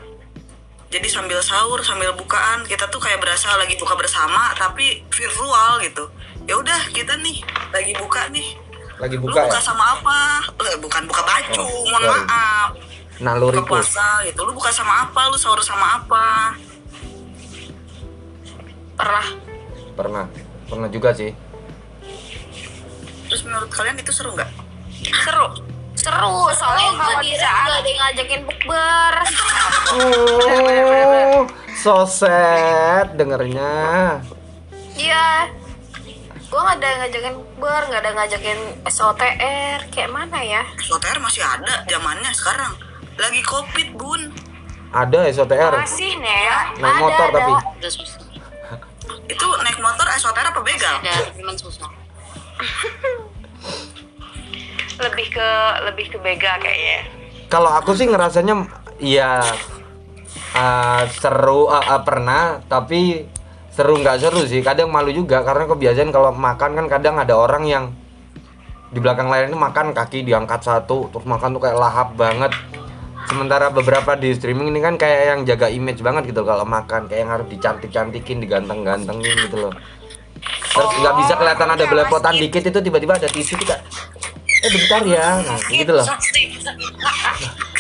Jadi sambil sahur, sambil bukaan, kita tuh kayak berasa lagi buka bersama, tapi virtual gitu. Ya udah, kita nih lagi buka nih. Lagi Lu buka buka ya? sama apa? Eh, bukan buka baju, Oh, mohon sorry. maaf. Buka Naluriku. puasa gitu. Lu buka sama apa? Lu sahur sama apa? Pernah. Pernah. Pernah juga sih. Terus menurut kalian itu seru nggak? Seru. Seru, soalnya Soalnya kalau di saat nggak ada yang ngajakin bukber. Oh, so sad dengernya. Iya. Gue gak ada yang ngajakin bukber, gak ada ngajakin SOTR. Kayak mana ya? SOTR masih ada zamannya sekarang. Lagi covid bun. Ada SOTR. Masih, Nel. Naik motor ada. tapi. Itu naik motor SOTR apa begal? Ada cuman susah. Lebih ke lebih ke bega kayaknya. Kalau aku sih ngerasanya ya uh, seru uh, uh, pernah tapi seru nggak seru sih. Kadang malu juga karena kebiasaan kalau makan kan kadang ada orang yang di belakang layar ini makan kaki diangkat satu terus makan tuh kayak lahap banget. Sementara beberapa di streaming ini kan kayak yang jaga image banget gitu kalau makan kayak yang harus dicantik-cantikin diganteng-gantengin gitu loh. Terus nggak bisa kelihatan ada belepotan dikit itu tiba-tiba ada tisu kita eh bentar ya nah, gitu loh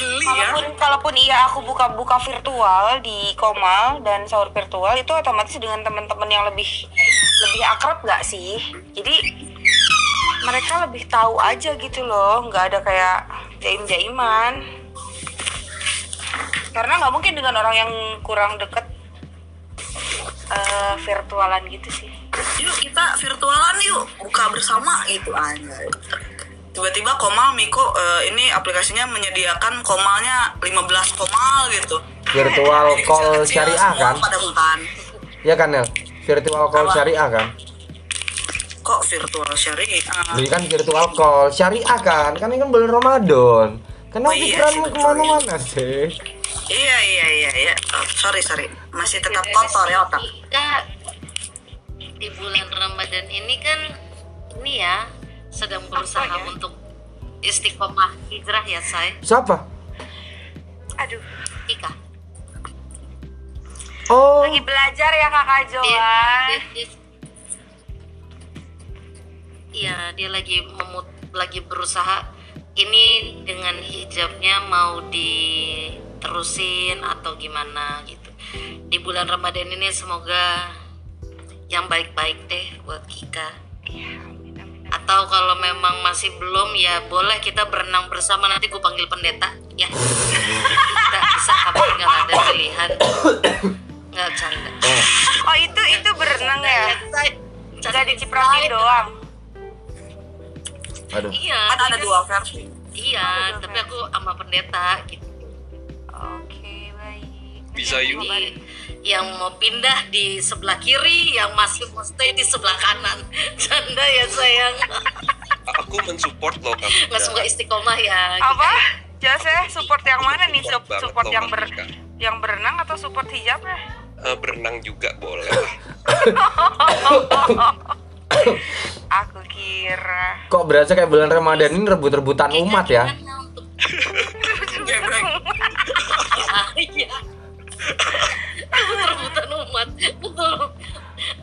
Geli ya. Kalaupun kalaupun iya aku buka-buka virtual di Komal dan sahur virtual itu otomatis dengan teman-teman yang lebih lebih akrab gak sih? Jadi mereka lebih tahu aja gitu loh, nggak ada kayak jaim-jaiman. Karena nggak mungkin dengan orang yang kurang deket eh, virtualan gitu sih. Yuk kita virtualan yuk buka bersama gitu aja. Tiba-tiba Komal Miko eh, ini aplikasinya menyediakan Komalnya 15 Komal gitu. virtual Jadi call syariah semua kan Pada makan. ya kan Nel virtual call Apa? syariah kan Kok virtual syariah? Jadi kan virtual call syariah kan kan ini kan bulan Ramadan kenapa Oh iya pikiranmu ke mana-mana sih Iya iya iya iya. Oh, sorry sorry. Masih tetap kotor ya otak. Kika, di bulan Ramadan ini kan ini ya sedang berusaha ya? untuk istiqomah hijrah ya say Siapa? Aduh, Ika Oh, lagi belajar ya kakak Joan. dia, dia- Iya, dia lagi memut lagi berusaha ini dengan hijabnya mau diterusin atau gimana gitu. Di bulan Ramadan ini semoga yang baik-baik deh buat Kika. Atau kalau memang masih belum ya boleh kita berenang bersama nanti gue panggil pendeta ya. kita bisa apa nggak ada pilihan. Nggak canda. Oh itu itu berenang ya? Say. Gak dicipratin doang. aduh. Iya, kan ada dua versi Iya, tapi aku sama pendeta gitu. Oke baik. Bisa yuk. Yang mau pindah di sebelah kiri, yang masih mau stay di sebelah kanan. Canda ya sayang. Aku mensupport loh kamu. Nggak semoga istiqomah ya. Apa? Jase support yang mana nih? Support Support yang ber yang berenang atau support hijabnya? Eh, berenang juga boleh. Aku kira. Kok berasa kayak bulan Ramadan ini rebut-rebutan umat ya? Kayaknya untuk gebrek Ah, iya. Rebutan umat. Betul.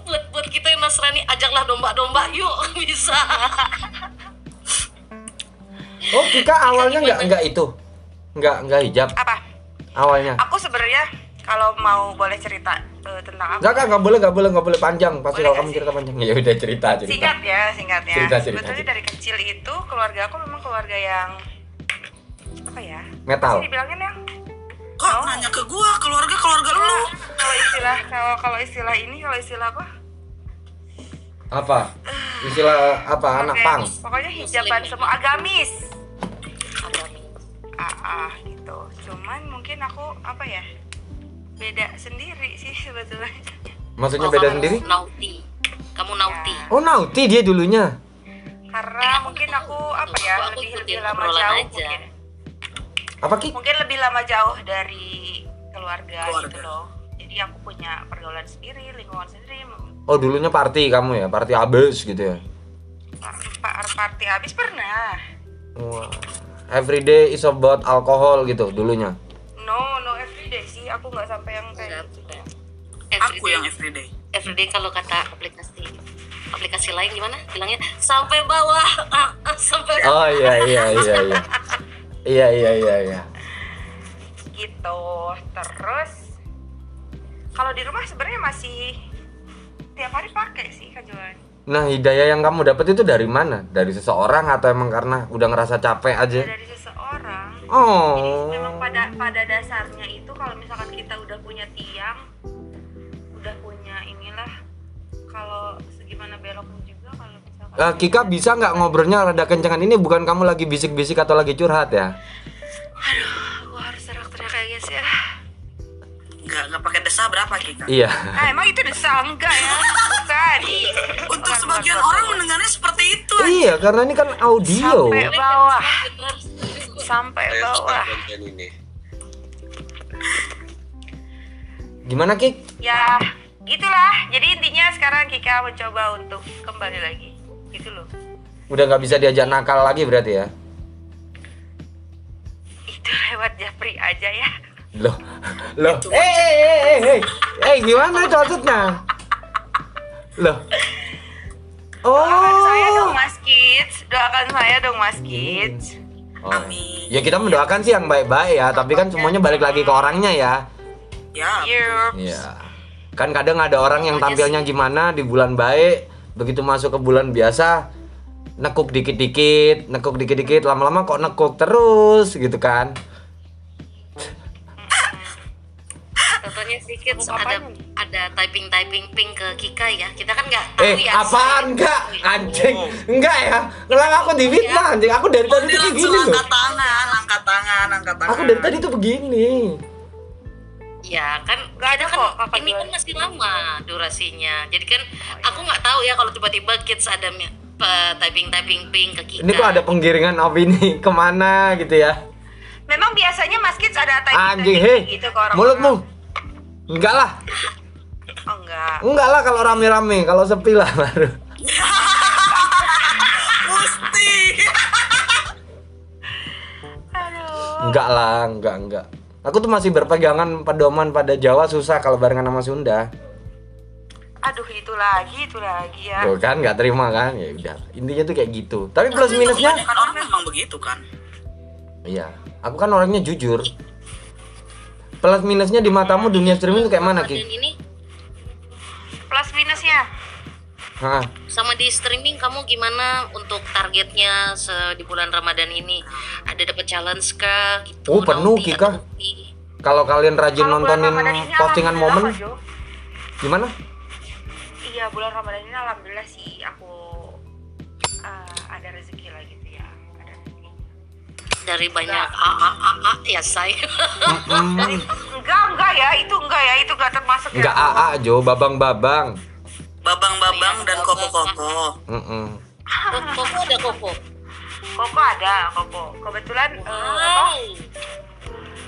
Buat buat kita yang Nasrani ajaklah domba-domba yuk bisa. Oh, Kika awalnya nggak nggak itu, nggak nggak hijab Apa? awalnya. Aku sebenarnya kalau mau boleh cerita eh, tentang aku Nggak kak, nggak boleh, nggak boleh, nggak boleh panjang. Pasti Boleh kalau kamu sih? cerita panjang, ya udah cerita cerita. singkat ya singkatnya Cerita, cerita, sebetulnya cerita. dari kecil itu keluarga aku memang keluarga yang apa ya Metal. Sih dibilangin yang kok nanya ke gua keluarga keluarga lu kalau istilah kalau kalau istilah ini kalau istilah apa Apa? Istilah apa? Anak Oke, pang. pokoknya hijaban Muslim. semua agamis Agamis. ah, ah gitu cuman mungkin aku apa ya beda sendiri sih sebetulnya Maksudnya Oh, beda kamu sendiri? Nauti. Kamu nauti. Oh, nauti dia dulunya. karena mungkin aku apa ya Aku lebih lebih lama jauh aja. mungkin Apa Ki? mungkin lebih lama jauh dari keluarga, Keluarga. gitu loh jadi aku punya pergaulan sendiri lingkungan sendiri Oh, dulunya party kamu ya, party abis gitu ya. par party habis pernah Wah. Every day is about alkohol gitu dulunya. no no everyday sih aku nggak sampai yang kayak gitu aku yang everyday everyday kalau kata aplikasi aplikasi lain gimana bilangnya sampai bawah ah, ah, sampai Oh iya iya iya iya. Iya iya iya iya. gitu terus kalau di rumah sebenarnya masih tiap hari pakai sih kajuan Nah, hidayah yang kamu dapat itu dari mana? Dari seseorang atau emang karena udah ngerasa capek aja? dari seseorang Oh. memang pada pada dasarnya itu kalau misalkan kita udah punya tiang udah punya inilah kalau segimana beloknya Eh, Kika bisa nggak ngobrolnya rada kencengan ini bukan kamu lagi bisik-bisik atau lagi curhat ya? aduh gua harus teriak-teriak kayak gitu ya nggak nggak pakai desa berapa kita Iya. ah emang itu desa enggak ya bukan untuk Bukan, sebagian bukan, orang bukan. mendengarnya seperti itu iya, karena ini kan audio. sampai bawah sampai bawah suka konten ini. Gimana, Kik? ya itulah jadi intinya sekarang Kika mencoba untuk kembali lagi gitu loh Udah nggak bisa diajak nakal lagi berarti ya? itu lewat Japri aja ya Loh, loh. Eh, eh, eh, eh, eh, eh, gimana itu maksudnya? Loh. doakan saya dong Oh. Mas Kids doakan saya dong Mas Kids Oh. Amin. Ya kita mendoakan sih yang baik-baik ya, tapi kan semuanya balik lagi ke orangnya ya. ya. Iya. Kan kadang ada orang yang tampilnya gimana di bulan baik, begitu masuk ke bulan biasa nekuk dikit-dikit, nekuk dikit-dikit, lama-lama kok nekuk terus gitu kan. contohnya sedikit ada ada typing typing ping ke Kika ya kita kan nggak tahu Eh, ya apaan enggak? Anjing. Enggak ya. Kenapa aku difitnah anjing? Aku dari tadi tuh begini loh. angkat tangan angkat tangan angkat tangan Aku dari tadi tuh begini. Ya kan Nggak ada kita kan kok, ini kan masih lama durasinya jadi kan aku nggak tahu ya kalau tiba-tiba kids ada typing typing ping ke Kika Ini kok ada penggiringan opini ke mana gitu ya? memang biasanya Mas Kids ada typing Anjing, typing hei. gitu ke orang Mulutmu. Enggak lah. oh enggak. Enggak lah kalau rame-rame, kalau sepi lah baru. Aduh. Enggak lah, enggak enggak. Aku tuh masih berpegangan pedoman pada Jawa susah kalau barengan sama Sunda. Aduh itu lagi, itu lagi ya. Tuh kan nggak terima kan? Ya udah. Intinya tuh kayak gitu. Tapi plus minusnya Kan orang memang begitu kan. Iya, aku kan orangnya jujur. Plus minusnya di matamu dunia streaming tuh kayak mana, Ki? Plus minusnya. Hah? sama di streaming kamu gimana untuk targetnya se- di bulan Ramadan ini? Ada dapat challenge kah gitu? Oh, penuh, Kika. Kalau kalian rajin bulan nontonin postingan momen, gimana? Iya bulan Ramadan ini alhamdulillah sih aku eh, ada rezeki lah gitu ya. Ada rezeki. Dari banyak a a a a ya saya. Dari enggak enggak ya itu enggak ya itu enggak termasuk Enggak ya. AA, Jo, babang-babang. Babang-babang dan koko-koko. Koko ada koko. Koko ada koko. Kebetulan eh, apa? Wow.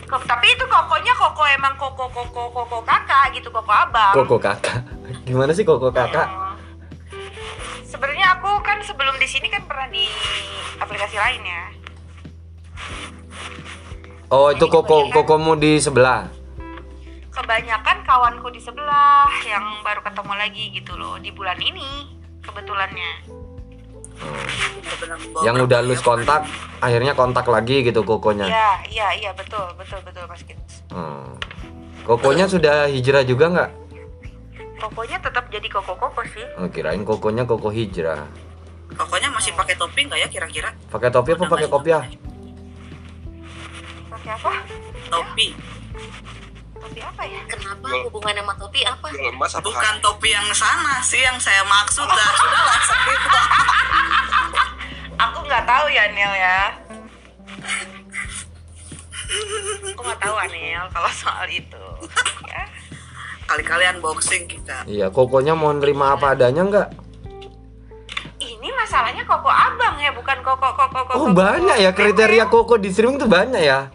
Ko- tapi itu kokonya koko emang koko koko koko kakak gitu koko abang. Koko kakak. Gimana sih koko kakak? Eh, Sebenarnya aku kan sebelum di sini kan pernah di aplikasi lain ya. Oh, itu koko kokomu di sebelah. Kebanyakan kawanku di sebelah yang baru ketemu lagi gitu loh di bulan ini kebetulannya. Benar-benar Yang udah ya? kontak, akhirnya kontak lagi gitu kokonya. Iya iya iya betul betul betul Mas Kids. Hmm. Kokonya sudah hijrah juga nggak? Kokonya tetap jadi koko koko sih. Oh, kirain kokonya koko hijrah. Kokonya masih pakai topi nggak ya kira-kira? Pakai topi apa pakai kopiah? Pakai apa? Topi. Topi apa ya? Kenapa hubungan sama topi apa? Emas apa? Bukan topi yang sana sih yang saya maksud dah. Sudahlah skip. Aku nggak tahu ya Niel ya. Aku nggak tahu Anel kalau soal itu. Ya. Kali-kali unboxing kita. Iya, kokonya mau nerima apa adanya nggak? Ini masalahnya koko abang ya, bukan koko koko koko. Oh banyak ya kriteria koko di streaming tuh banyak ya.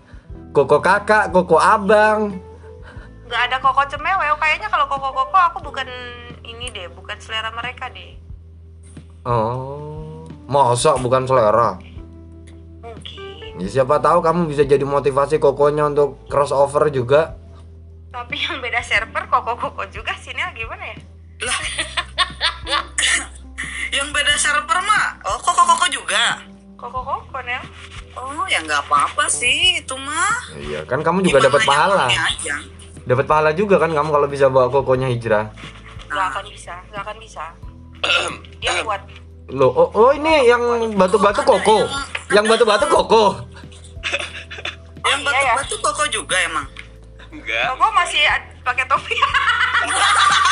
Koko kakak, koko abang. Nggak ada koko cemewew. Kayaknya kalau koko koko aku bukan ini deh, bukan selera mereka deh. Oh, masa bukan selera? Mungkin. Ya, siapa tahu kamu bisa jadi motivasi kokonya untuk crossover juga. Tapi yang beda server koko koko juga sih Niel gimana ya? Lah. yang beda server mah. Oh, koko-koko juga. Koko koko Niel. Oh, ya nggak apa-apa sih itu mah. Iya, kan kamu juga dapat pahala. aja. Dapat pahala juga kan kamu kalau bisa bawa kokonya hijrah. Nggak akan bisa, nggak akan bisa. Dia kuat. Loh, oh, oh ini yang batu-batu koko. Yang batu-batu koko. Yang iya ya? batu-batu koko juga emang. Enggak. Koko masih pakai topi.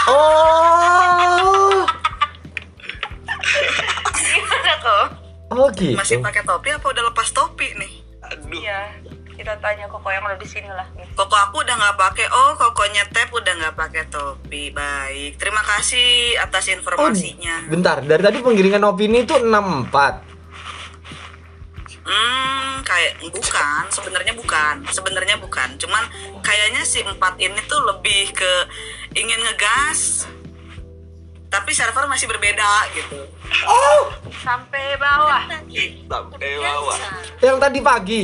Oh. gimana kok? Oh gitu. Masih pakai topi apa udah lepas topi nih? Aduh. Iya, kita tanya koko yang udah di sini lah. Koko aku udah nggak pakai. Oh, kokonya tap udah nggak pakai topi. Baik. Terima kasih atas Oh, informasinya. bentar. Dari tadi penggiringan opini itu 64. Hmm, kayak bukan, sebenarnya bukan, sebenarnya bukan. Cuman kayaknya si empat ini tuh lebih ke ingin ngegas, tapi server masih berbeda gitu. Sampai bawah. Sampai bawah. Yang tadi pagi.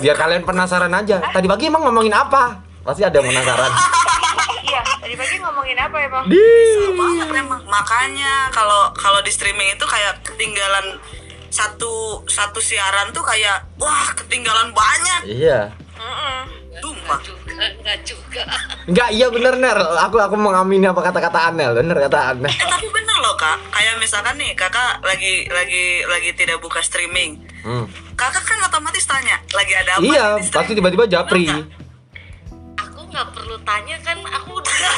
Biar kalian penasaran aja. Tadi pagi emang ngomongin apa? Pasti ada yang penasaran. Iya, tadi pagi ngomongin apa emang? Di. Emang. Makanya kalau kalau di streaming itu kayak ketinggalan satu satu siaran tuh kayak wah ketinggalan banyak. Iya. Sumpah. Juga enggak juga. Enggak, iya bener Ner. Aku aku mengamini apa kata-kata Anel. Bener kata Anel. Eh tapi bener loh kak. Kayak misalkan nih kakak lagi lagi lagi tidak buka streaming. Hmm. Kakak kan otomatis tanya lagi ada apa? Iya, pasti streaming?" tiba-tiba japri. Bener? Aku nggak perlu tanya kan aku udah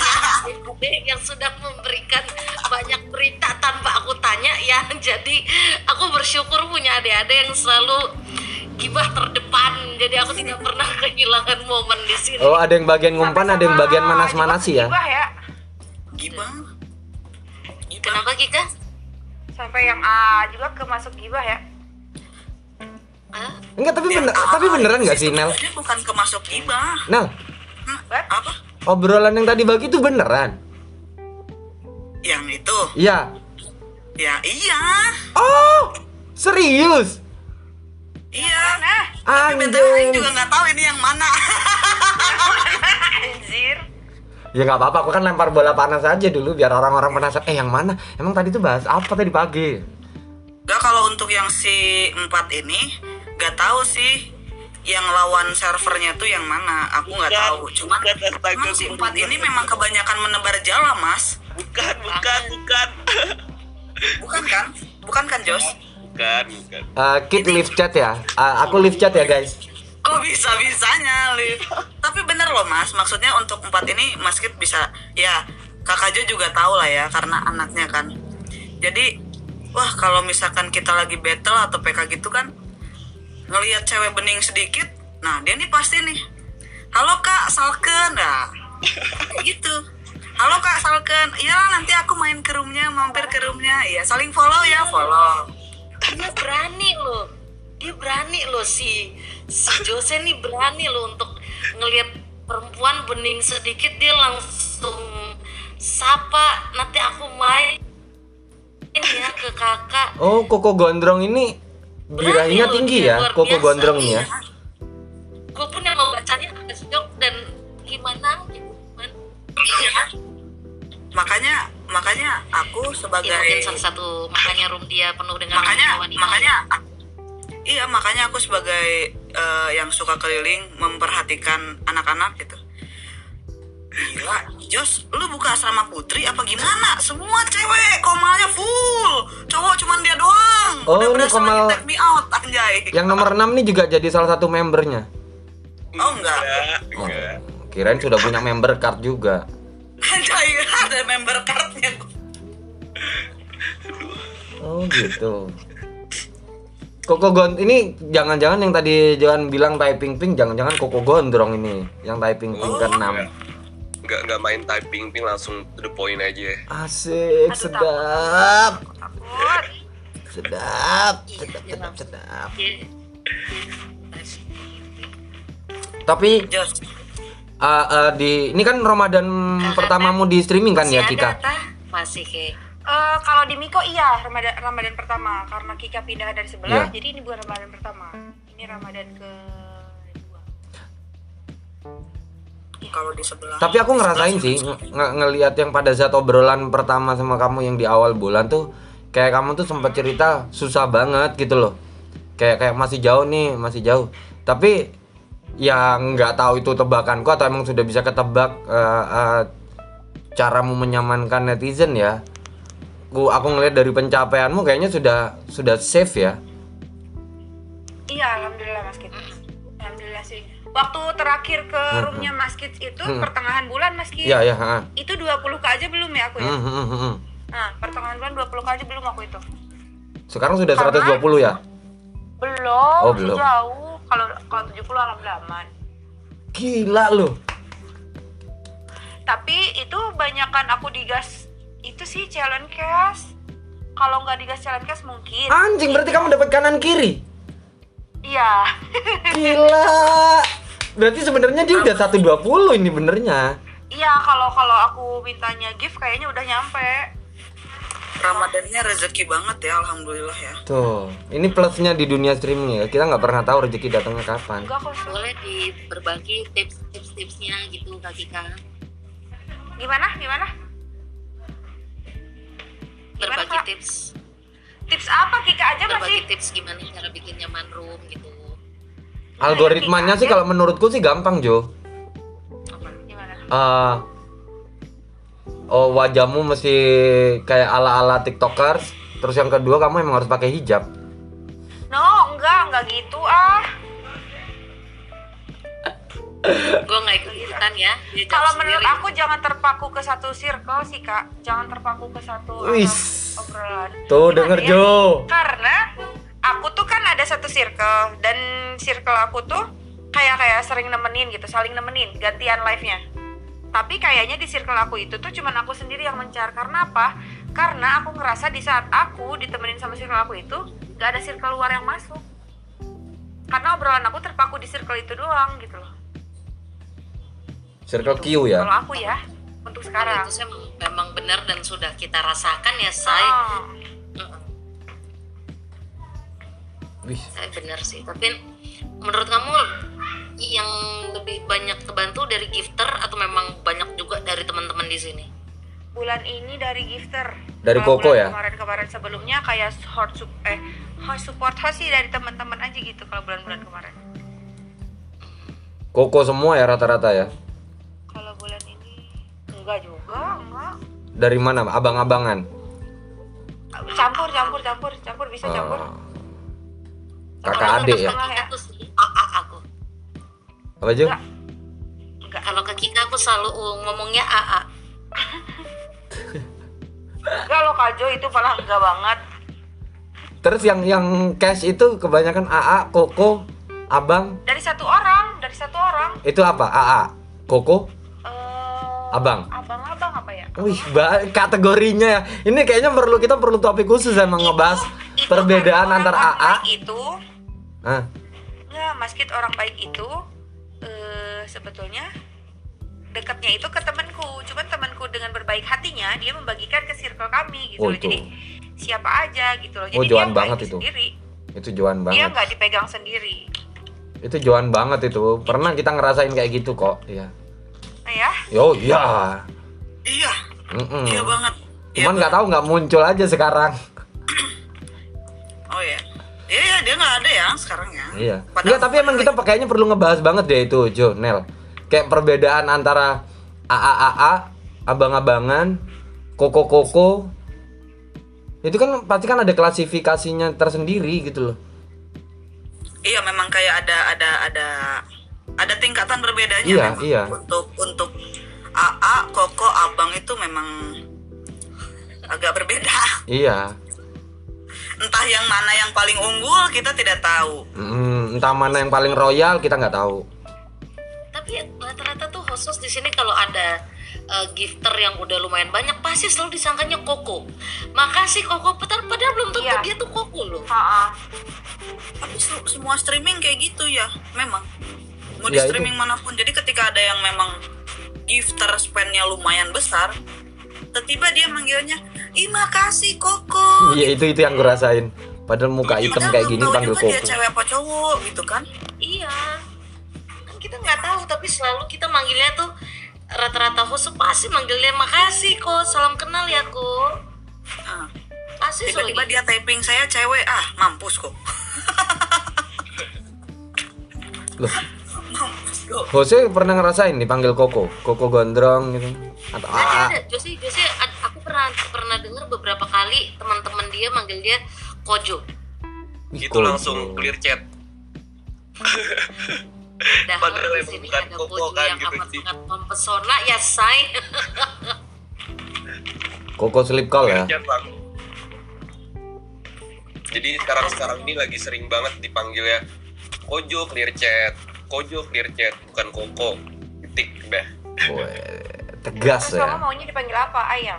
yang sudah memberikan banyak berita tanpa aku tanya ya. Jadi aku bersyukur punya adik-adik yang selalu gibah terdepan. Jadi aku tidak pernah kehilangan momen di sini. Oh, ada yang bagian ngumpan, ada yang bagian manas-manasi ya. Gibah ya. Gibah. Gibah. Kenapa Kika? Sampai yang A juga ke masuk gibah ya. Hah? Enggak, tapi bener, A- tapi beneran nggak sih Nel? bukan kemasuk gibah. Nel, Hmm, apa? obrolan yang tadi bagi itu beneran? Yang itu, Iya. ya iya, Oh, serius? Iya. Nah, Tapi BTW juga nggak tahu ini yang mana. anjir. Ya nggak apa-apa, aku kan lempar bola panas aja dulu biar orang-orang penasaran. Eh yang mana? Emang tadi tuh bahas apa tadi pagi? Gak kalau untuk yang si empat ini, gak tahu sih yang lawan servernya tuh yang mana. Aku nggak tahu. Cuman, cuman si empat ini memang kebanyakan menebar jala, mas. Bukan, bukan, bukan. Bukan kan? Bukan kan, Jos? Bukan, bukan. Eh, Kit live chat ya. Eh, aku live chat ya guys. Kok bisa bisanya, Liv? Tapi bener loh, mas. Maksudnya untuk empat ini, Mas Kit bisa, ya kakak Jo juga tahu lah ya, karena anaknya kan. Jadi, wah kalau misalkan kita lagi battle atau PK gitu kan, ngelihat cewek bening sedikit, nah dia nih pasti nih, halo kak Salken, nah gitu. Halo kak Salken, iya nanti aku main ke roomnya, mampir ke roomnya, iya saling follow ya follow. Dia berani loh dia berani loh si si Jose nih berani loh untuk ngelihat perempuan bening sedikit dia langsung sapa nanti aku main ya ke kakak Oh, Koko Gondrong ini birahinya tinggi ya, Koko biasa. Gondrong ini ya. gue pun yang Makanya aku sebagai ya mungkin salah satu makanya room dia penuh dengan makanya wanita makanya iya makanya aku sebagai eh, yang suka keliling memperhatikan anak-anak gitu. Gila Jos lu buka asrama putri apa gimana? Semua cewek komalnya full. Cowok cuman dia doang. Oh, udah ini komal- take me out anjay. Yang nomor 6 nih juga jadi salah satu membernya. oh enggak. Enggak, Oh, enggak. kirain sudah punya member card juga. Anjay ada member cardnya Oh gitu. Koko Gon ini jangan-jangan yang tadi Johan bilang typing pink jangan-jangan Koko Gondrong ini yang typing pink ke 6. nggak nggak main typing ping langsung to the point aja Asik, sedap. Takut. Sedap, sedap, sedap, sedap. Iya. Tapi Jos uh, uh, di ini kan Ramadan pertamamu di streaming kan ya Kika? ada, Tah? masih ke Eh, kalau di Miko iya Ramadan Ramadan pertama karena Kika pindah dari sebelah Iya. jadi ini bukan Ramadan pertama ini Ramadan ke dua kalau di sebelah Tapi aku ngerasain sih nge- ngelihat yang pada saat obrolan pertama sama kamu yang di awal bulan tuh kayak kamu tuh sempat cerita susah banget gitu loh. Kayak kayak masih jauh nih, masih jauh. Tapi ya nggak tahu itu tebakanku atau emang sudah bisa ketebak eh, eh, caramu menyamankan netizen ya. Aku aku ngelihat dari pencapaianmu kayaknya sudah sudah safe ya. iya alhamdulillah Mas Kit alhamdulillah sih waktu terakhir ke roomnya Mas Kit itu Hmm. pertengahan bulan Mas Kit Iya ya, ha. itu 20 k aja belum ya aku ya Hmm, hmm, hmm, hmm. nah pertengahan bulan 20 k aja belum aku itu Sekarang sudah Karena- 120 ya? belum Oh, belum. jauh kalau kalau 70 alhamdulillah aman Gila loh. tapi itu banyakan aku digas itu sih challenge cast kalau nggak digas challenge cast mungkin Anjing berarti kamu dapat kanan kiri. iya Gila. Berarti sebenarnya dia udah 120 ini benernya. iya kalau kalau aku mintanya gift kayaknya udah nyampe Ramadannya rezeki banget ya alhamdulillah ya. Tuh, ini plusnya di dunia streaming ya. Kita nggak pernah tahu rezeki datangnya kapan. enggak kok boleh di berbagi tips-tips-tipsnya gitu Kak Kika gimana? Gimana? Gimana, berbagi Kak? tips. Tips apa Kika? Aja masih berbagi tips gimana cara bikin nyaman room gitu. Algoritmanya sih kalau menurutku sih gampang Jo. apa gimana? Eh, oh wajahmu mesti kayak ala-ala tiktokers. Terus yang kedua kamu emang harus pakai hijab. no enggak enggak gitu ah gue nggak ikut ikutan ya kalau menurut sendiri. aku jangan terpaku ke satu circle sih kak jangan terpaku ke satu Wis. obrolan Tuh Gimana denger ya? Jo. karena aku tuh kan ada satu circle dan circle aku tuh kayak kayak sering nemenin gitu saling nemenin gantian live nya tapi kayaknya di circle aku itu tuh cuman aku sendiri yang mencar. Karena apa? Karena aku ngerasa di saat aku ditemenin sama circle aku itu gak ada circle luar yang masuk. Karena obrolan aku terpaku di circle itu doang gitu loh. Circle Q ya. Kalau aku ya, untuk sekarang. itu sih memang benar dan sudah kita rasakan ya say. Mm, Wih, saya benar sih. Tapi menurut kamu yang lebih banyak kebantu dari gifter atau memang banyak juga dari teman-teman di sini bulan ini dari gifter. Dari Kalau Koko bulan ya? Kemarin-kemarin sebelumnya kayak hot sup eh host support host sih dari teman-teman aja gitu kalau bulan-bulan kemarin. Koko semua ya rata-rata ya. Kalau bulan ini enggak juga, enggak. Dari mana? Abang-abangan. Campur, campur, campur, campur bisa campur. Oh. Kakak adik ya. Aku sih aku Apa Jung? Enggak. Enggak. kalau ke Kika aku selalu uh, ngomongnya AA Enggak loh Kak Jo itu malah enggak banget. Terus yang yang cash itu kebanyakan AA, Koko, Abang. Dari satu orang, dari satu orang. Itu apa? AA, Koko, eh Abang. Abang-abang apa ya? Wih, kategorinya ya. Ini kayaknya perlu kita perlu topik khusus emang ngebahas Itu perbedaan kan antar orang AA. itu Ah, Enggak, Mas Kit orang baik itu eh sebetulnya dekatnya itu ke temanku. Cuman temanku dengan berbaik hatinya dia membagikan ke circle kami gitu Oh, loh. itu. Jadi siapa aja gitu loh. Jadi Oh, dia Joan nggak banget itu. Sendiri. itu Joan Dia banget. nggak dipegang sendiri. Itu Joan banget itu. Pernah kita ngerasain kayak gitu kok. Iya. Nah ya, Yo, iya. Iya, Mm-mm. iya banget. Iya Cuman nggak tahu nggak muncul aja sekarang. Oh ya. Iya, dia nggak ada ya sekarang ya. Iya. Padahal- Enggak, tapi emang kita kayaknya perlu ngebahas banget deh itu, Jo, Nel. Kayak perbedaan antara AA-AA, abang-abangan, koko-koko. Itu kan pasti kan ada klasifikasinya tersendiri gitu loh. Iya, memang kayak ada ada ada ada tingkatan berbedanya Iya, memang. iya. Untuk untuk AA, Koko, Abang itu memang agak berbeda. Iya. Entah yang mana yang paling unggul kita tidak tahu. Mm, entah mana yang paling royal kita nggak tahu. tapi rata-rata tuh khusus di sini kalau ada uh, gifter yang udah lumayan banyak pasti selalu disangkanya koko makasih koko padahal padahal belum tentu Iya. dia tuh koko loh ha Tapi se- semua streaming kayak gitu ya, memang. Mau di Ya, itu. streaming mana pun. Jadi ketika ada yang memang gifter spendnya lumayan besar, tiba-tiba dia manggilnya, "Ih, makasih Koko." Iya, itu itu yang gue rasain. Padahal muka hitam Padahal kayak gini panggil juga dia koko. cewek apa cowok gitu kan. iya kan kita nggak tahu tapi selalu kita manggilnya tuh rata-rata khusus pasti manggilnya makasih kok salam kenal ya kok Nah, pasti tiba-tiba gitu. dia typing saya cewek, ah mampus kok. Loh. Jose pernah ngerasain dipanggil koko, koko gondrong gitu. Atau ada ada Josi Josi ad- aku pernah pernah dengar beberapa kali teman-teman dia manggil dia kojo. Itu Kojo. langsung clear chat. Padahal Padahal di emang sini bukan ada koko kojo kan, yang gitu amat sih. sangat mempesona ya say. Koko sleep call ya. clear chat bang. Jadi sekarang sekarang ini lagi sering banget dipanggil ya kojo clear chat kojo clear chat bukan koko. Titik dah. Weh, tegas Terus ya. kamu maunya dipanggil apa? Ayam.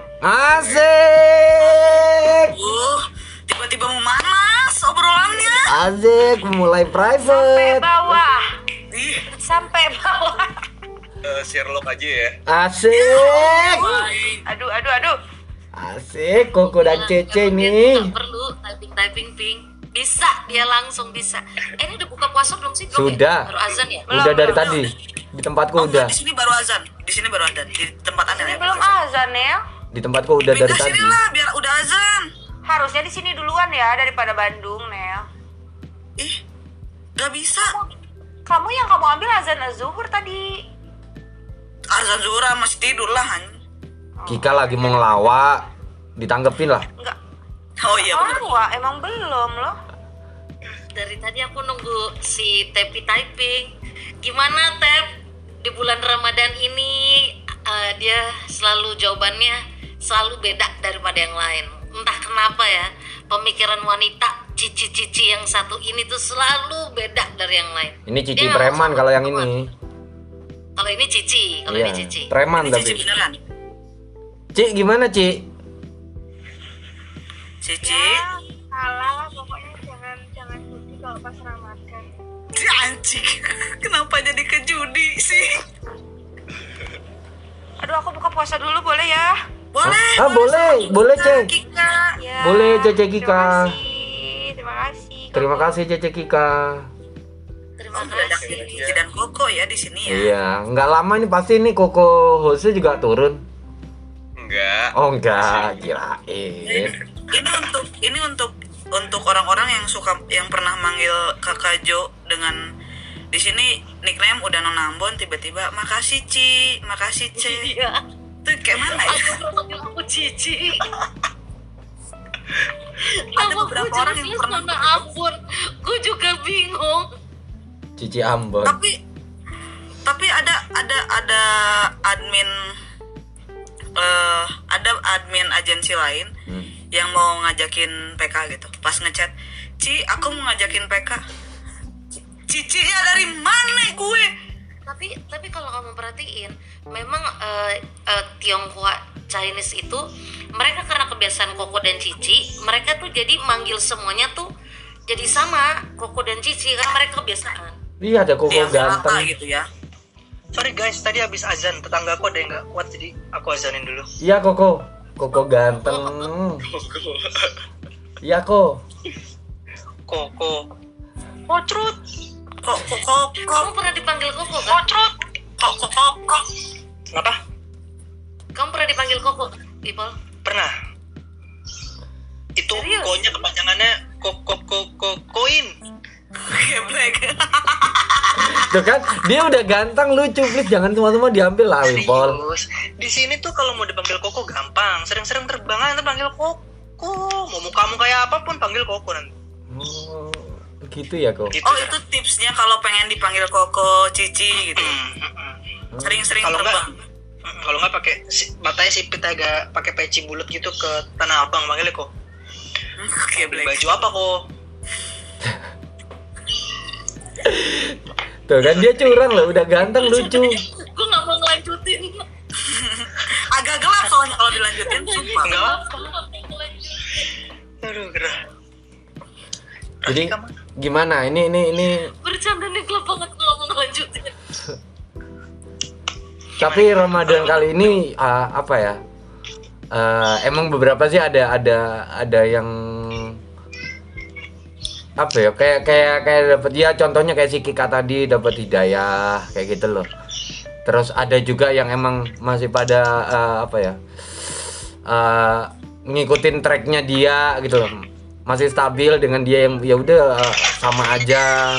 Asik. Uh, tiba-tiba memanas obrolannya. Asik, mulai Sampai private. bawah. Ih, Sampai bawah. Eh, Sherlock aja ya Asik. Aduh, aduh, aduh. Asik, Koko dan Cece nih. perlu typing typing ping bisa dia langsung bisa eh ini udah buka puasa belum sih Belum ya? Sudah. baru azan ya Udah dari belum. tadi. Di tempatku Oh, udah. di sini baru azan. Di sini baru azan. Di tempat anda Ini ya. belum azan ya. Di tempatku udah dari Pindah tadi. sini lah biar udah azan. Harusnya di sini duluan ya daripada Bandung, Nel. Ih, gak bisa. Kamu yang kamu ambil azan zuhur tadi. Azan Zuhra masih tidur lah. Han. Kika lagi mau ngelawak. Ditanggepin lah. Enggak. Oh iya. Oh, wah, emang belum loh. dari tadi aku nunggu si Tepi typing gimana Tep di bulan Ramadan ini eh, dia selalu jawabannya selalu beda daripada yang lain entah kenapa ya pemikiran wanita cici-cici yang satu ini tuh selalu beda dari yang lain Ini Cici Dia preman kalau yang ini. kalau ini cici kalau Iya, ini cici preman Ini Cici tapi. beneran. Cik gimana, Cik? Cici. salah pokoknya jangan jangan judi kalau pas ramadan anjing. Kenapa jadi ke judi sih? Aduh aku buka puasa dulu boleh ya? Boleh. Ah, boleh, boleh, Cek. Kika. Ya. Boleh, Cece Terima Kika. kasih. Terima kasih. Terima kasih Cece Kika. Terima kasih. Dan Koko ya di sini ya. Iya, nggak lama ini pasti nih Koko hostnya juga turun. Enggak. Oh enggak, kirain. Ini untuk ini untuk untuk orang-orang yang suka yang pernah manggil Kakak Jo dengan di sini nickname udah non Ambon tiba-tiba makasih Ci, makasih C. Iya. Itu kayak mana ya? Aku aku Cici. Ada Nama beberapa orang yang pernah nama Ambon. Gue juga bingung. Cici Ambon. tapi tapi ada ada ada admin eh ada admin agensi lain Hmm. Yang mau ngajakin PK gitu pas ngechat Ci aku mau ngajakin PK Cicinya dari mana gue Tapi tapi kalau kamu perhatiin, memang eh, eh, Tionghoa Chinese itu mereka karena kebiasaan Koko dan Cici, mereka tuh jadi manggil semuanya tuh jadi sama Koko dan Cici karena mereka kebiasaan. Iya ada Koko rata ganteng. gitu ya Sorry guys, tadi habis azan, tetanggaku ada yang nggak kuat jadi aku azanin dulu. Iya Koko. Koko ganteng. Iya kok. Koko. Kocrut. kok kok kok kok Kamu pernah dipanggil Koko kan? Kocrut. kok kok kok kok Kenapa? Kamu pernah dipanggil Koko, People? Pernah. Itu Serius? konya kepanjangannya kok kok kok kok koin. Geblek Tuh kan, dia udah ganteng lucu, please jangan semua-semua diambil lah, Wimpol. Serius. Di sini tuh kalau mau dipanggil Koko gampang. Sering-sering terbang aja panggil Koko. Mau mukamu kayak apa pun panggil Koko nanti. Oh, gitu ya kok. Gitu oh ya. itu tipsnya kalau pengen dipanggil Koko Cici gitu Hmm, hmm, hmm. sering-sering enggak terbang Hmm, kalau nggak pakai si, matanya sipit agak pakai peci bulat gitu ke tanah abang manggilnya kok geblek baju apa kok Tuh kan dia curang loh, udah ganteng lucu. Gue nggak mau ngelanjutin. agak gelap soalnya kalau dilanjutin sumpah enggak Nggak apa mau ngelanjutin. aduh gerah Jadi gimana? Ini ini ini Bercanda nih gelap banget gue nggak mau ngelanjutin. tapi Ramadan kali ini ah, apa ya? Eh, emang beberapa sih ada ada ada yang apa ya? Kayak kayak kayak dapat ya contohnya kayak si Kika tadi dapat hidayah kayak gitu loh. Terus ada juga yang emang masih pada eh, apa ya eh, ngikutin tracknya dia gitu loh. Masih stabil dengan dia yang ya udah eh, sama aja.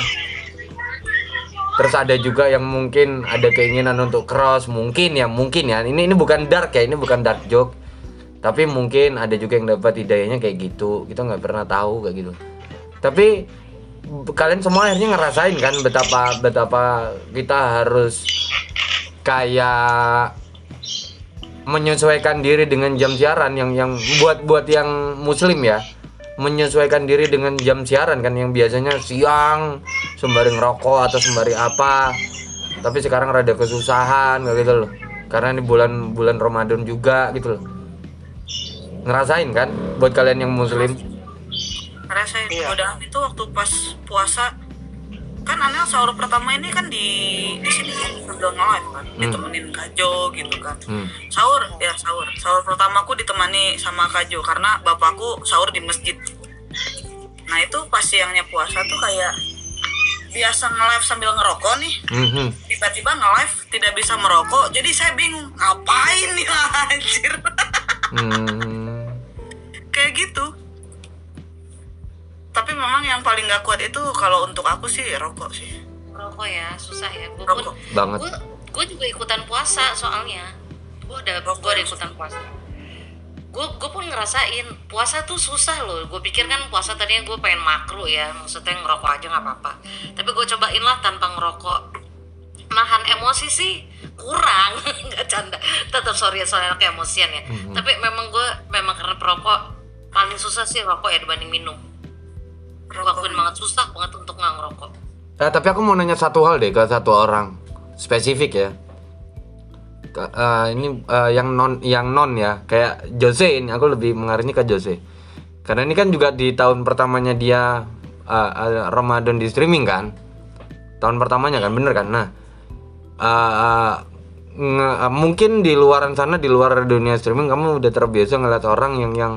Terus ada juga yang mungkin ada keinginan untuk cross. Mungkin ya mungkin ya. Ini ini bukan dark ya ini bukan dark joke. Tapi mungkin ada juga yang dapat hidayahnya kayak gitu. Kita nggak pernah tahu kayak gitu tapi kalian semua akhirnya ngerasain kan betapa betapa kita harus kayak menyesuaikan diri dengan jam siaran yang yang buat buat yang muslim ya. Menyesuaikan diri dengan jam siaran kan yang biasanya siang sembari ngerokok atau sembari apa. Tapi sekarang rada kesusahan kayak gitu loh. Karena ini bulan bulan Ramadan juga gitu loh. Ngerasain kan buat kalian yang muslim ngerasain Iya. godaan itu waktu pas puasa kan Anel sahur pertama ini kan di di sini kan sambil nge-live kan ditemenin Kajo gitu kan Hmm. sahur ya sahur sahur pertamaku ditemani sama Kajo karena bapakku sahur di masjid nah itu pas siangnya puasa tuh kayak biasa nge-live sambil ngerokok nih Mhm. tiba-tiba nge-live tidak bisa merokok jadi saya bingung ngapain nih anjir Hmm. kayak gitu tapi memang yang paling gak kuat itu kalau untuk aku sih rokok sih Rokok ya, susah ya. Gue Rokok. pun Banget. Gue juga ikutan puasa soalnya. Gue ada Rokok gue ada ya. ikutan puasa. Gue gue pun ngerasain puasa tuh susah loh. Gue pikir kan puasa tadinya gue pengen makro ya, maksudnya ngerokok aja nggak apa-apa. Tapi gue cobain lah tanpa ngerokok. Nahan emosi sih kurang, nggak canda. Tetap sorry ya soalnya kayak emosian ya. Tapi memang gue memang karena perokok paling susah sih rokok ya dibanding minum. Gue akuin banget susah banget untuk nggak ngerokok. Eh, tapi aku mau nanya satu hal deh ke satu orang. Spesifik ya. Eh, ini eh, yang non yang non ya. Kayak Jose ini aku lebih mengarahnya ke Jose. Karena ini kan juga di tahun pertamanya dia eh, eh, Ramadan di streaming kan? Tahun pertamanya kan bener kan? Nah eh, nge- eh, mungkin di luaran sana di luar dunia streaming kamu udah terbiasa ngeliat orang yang yang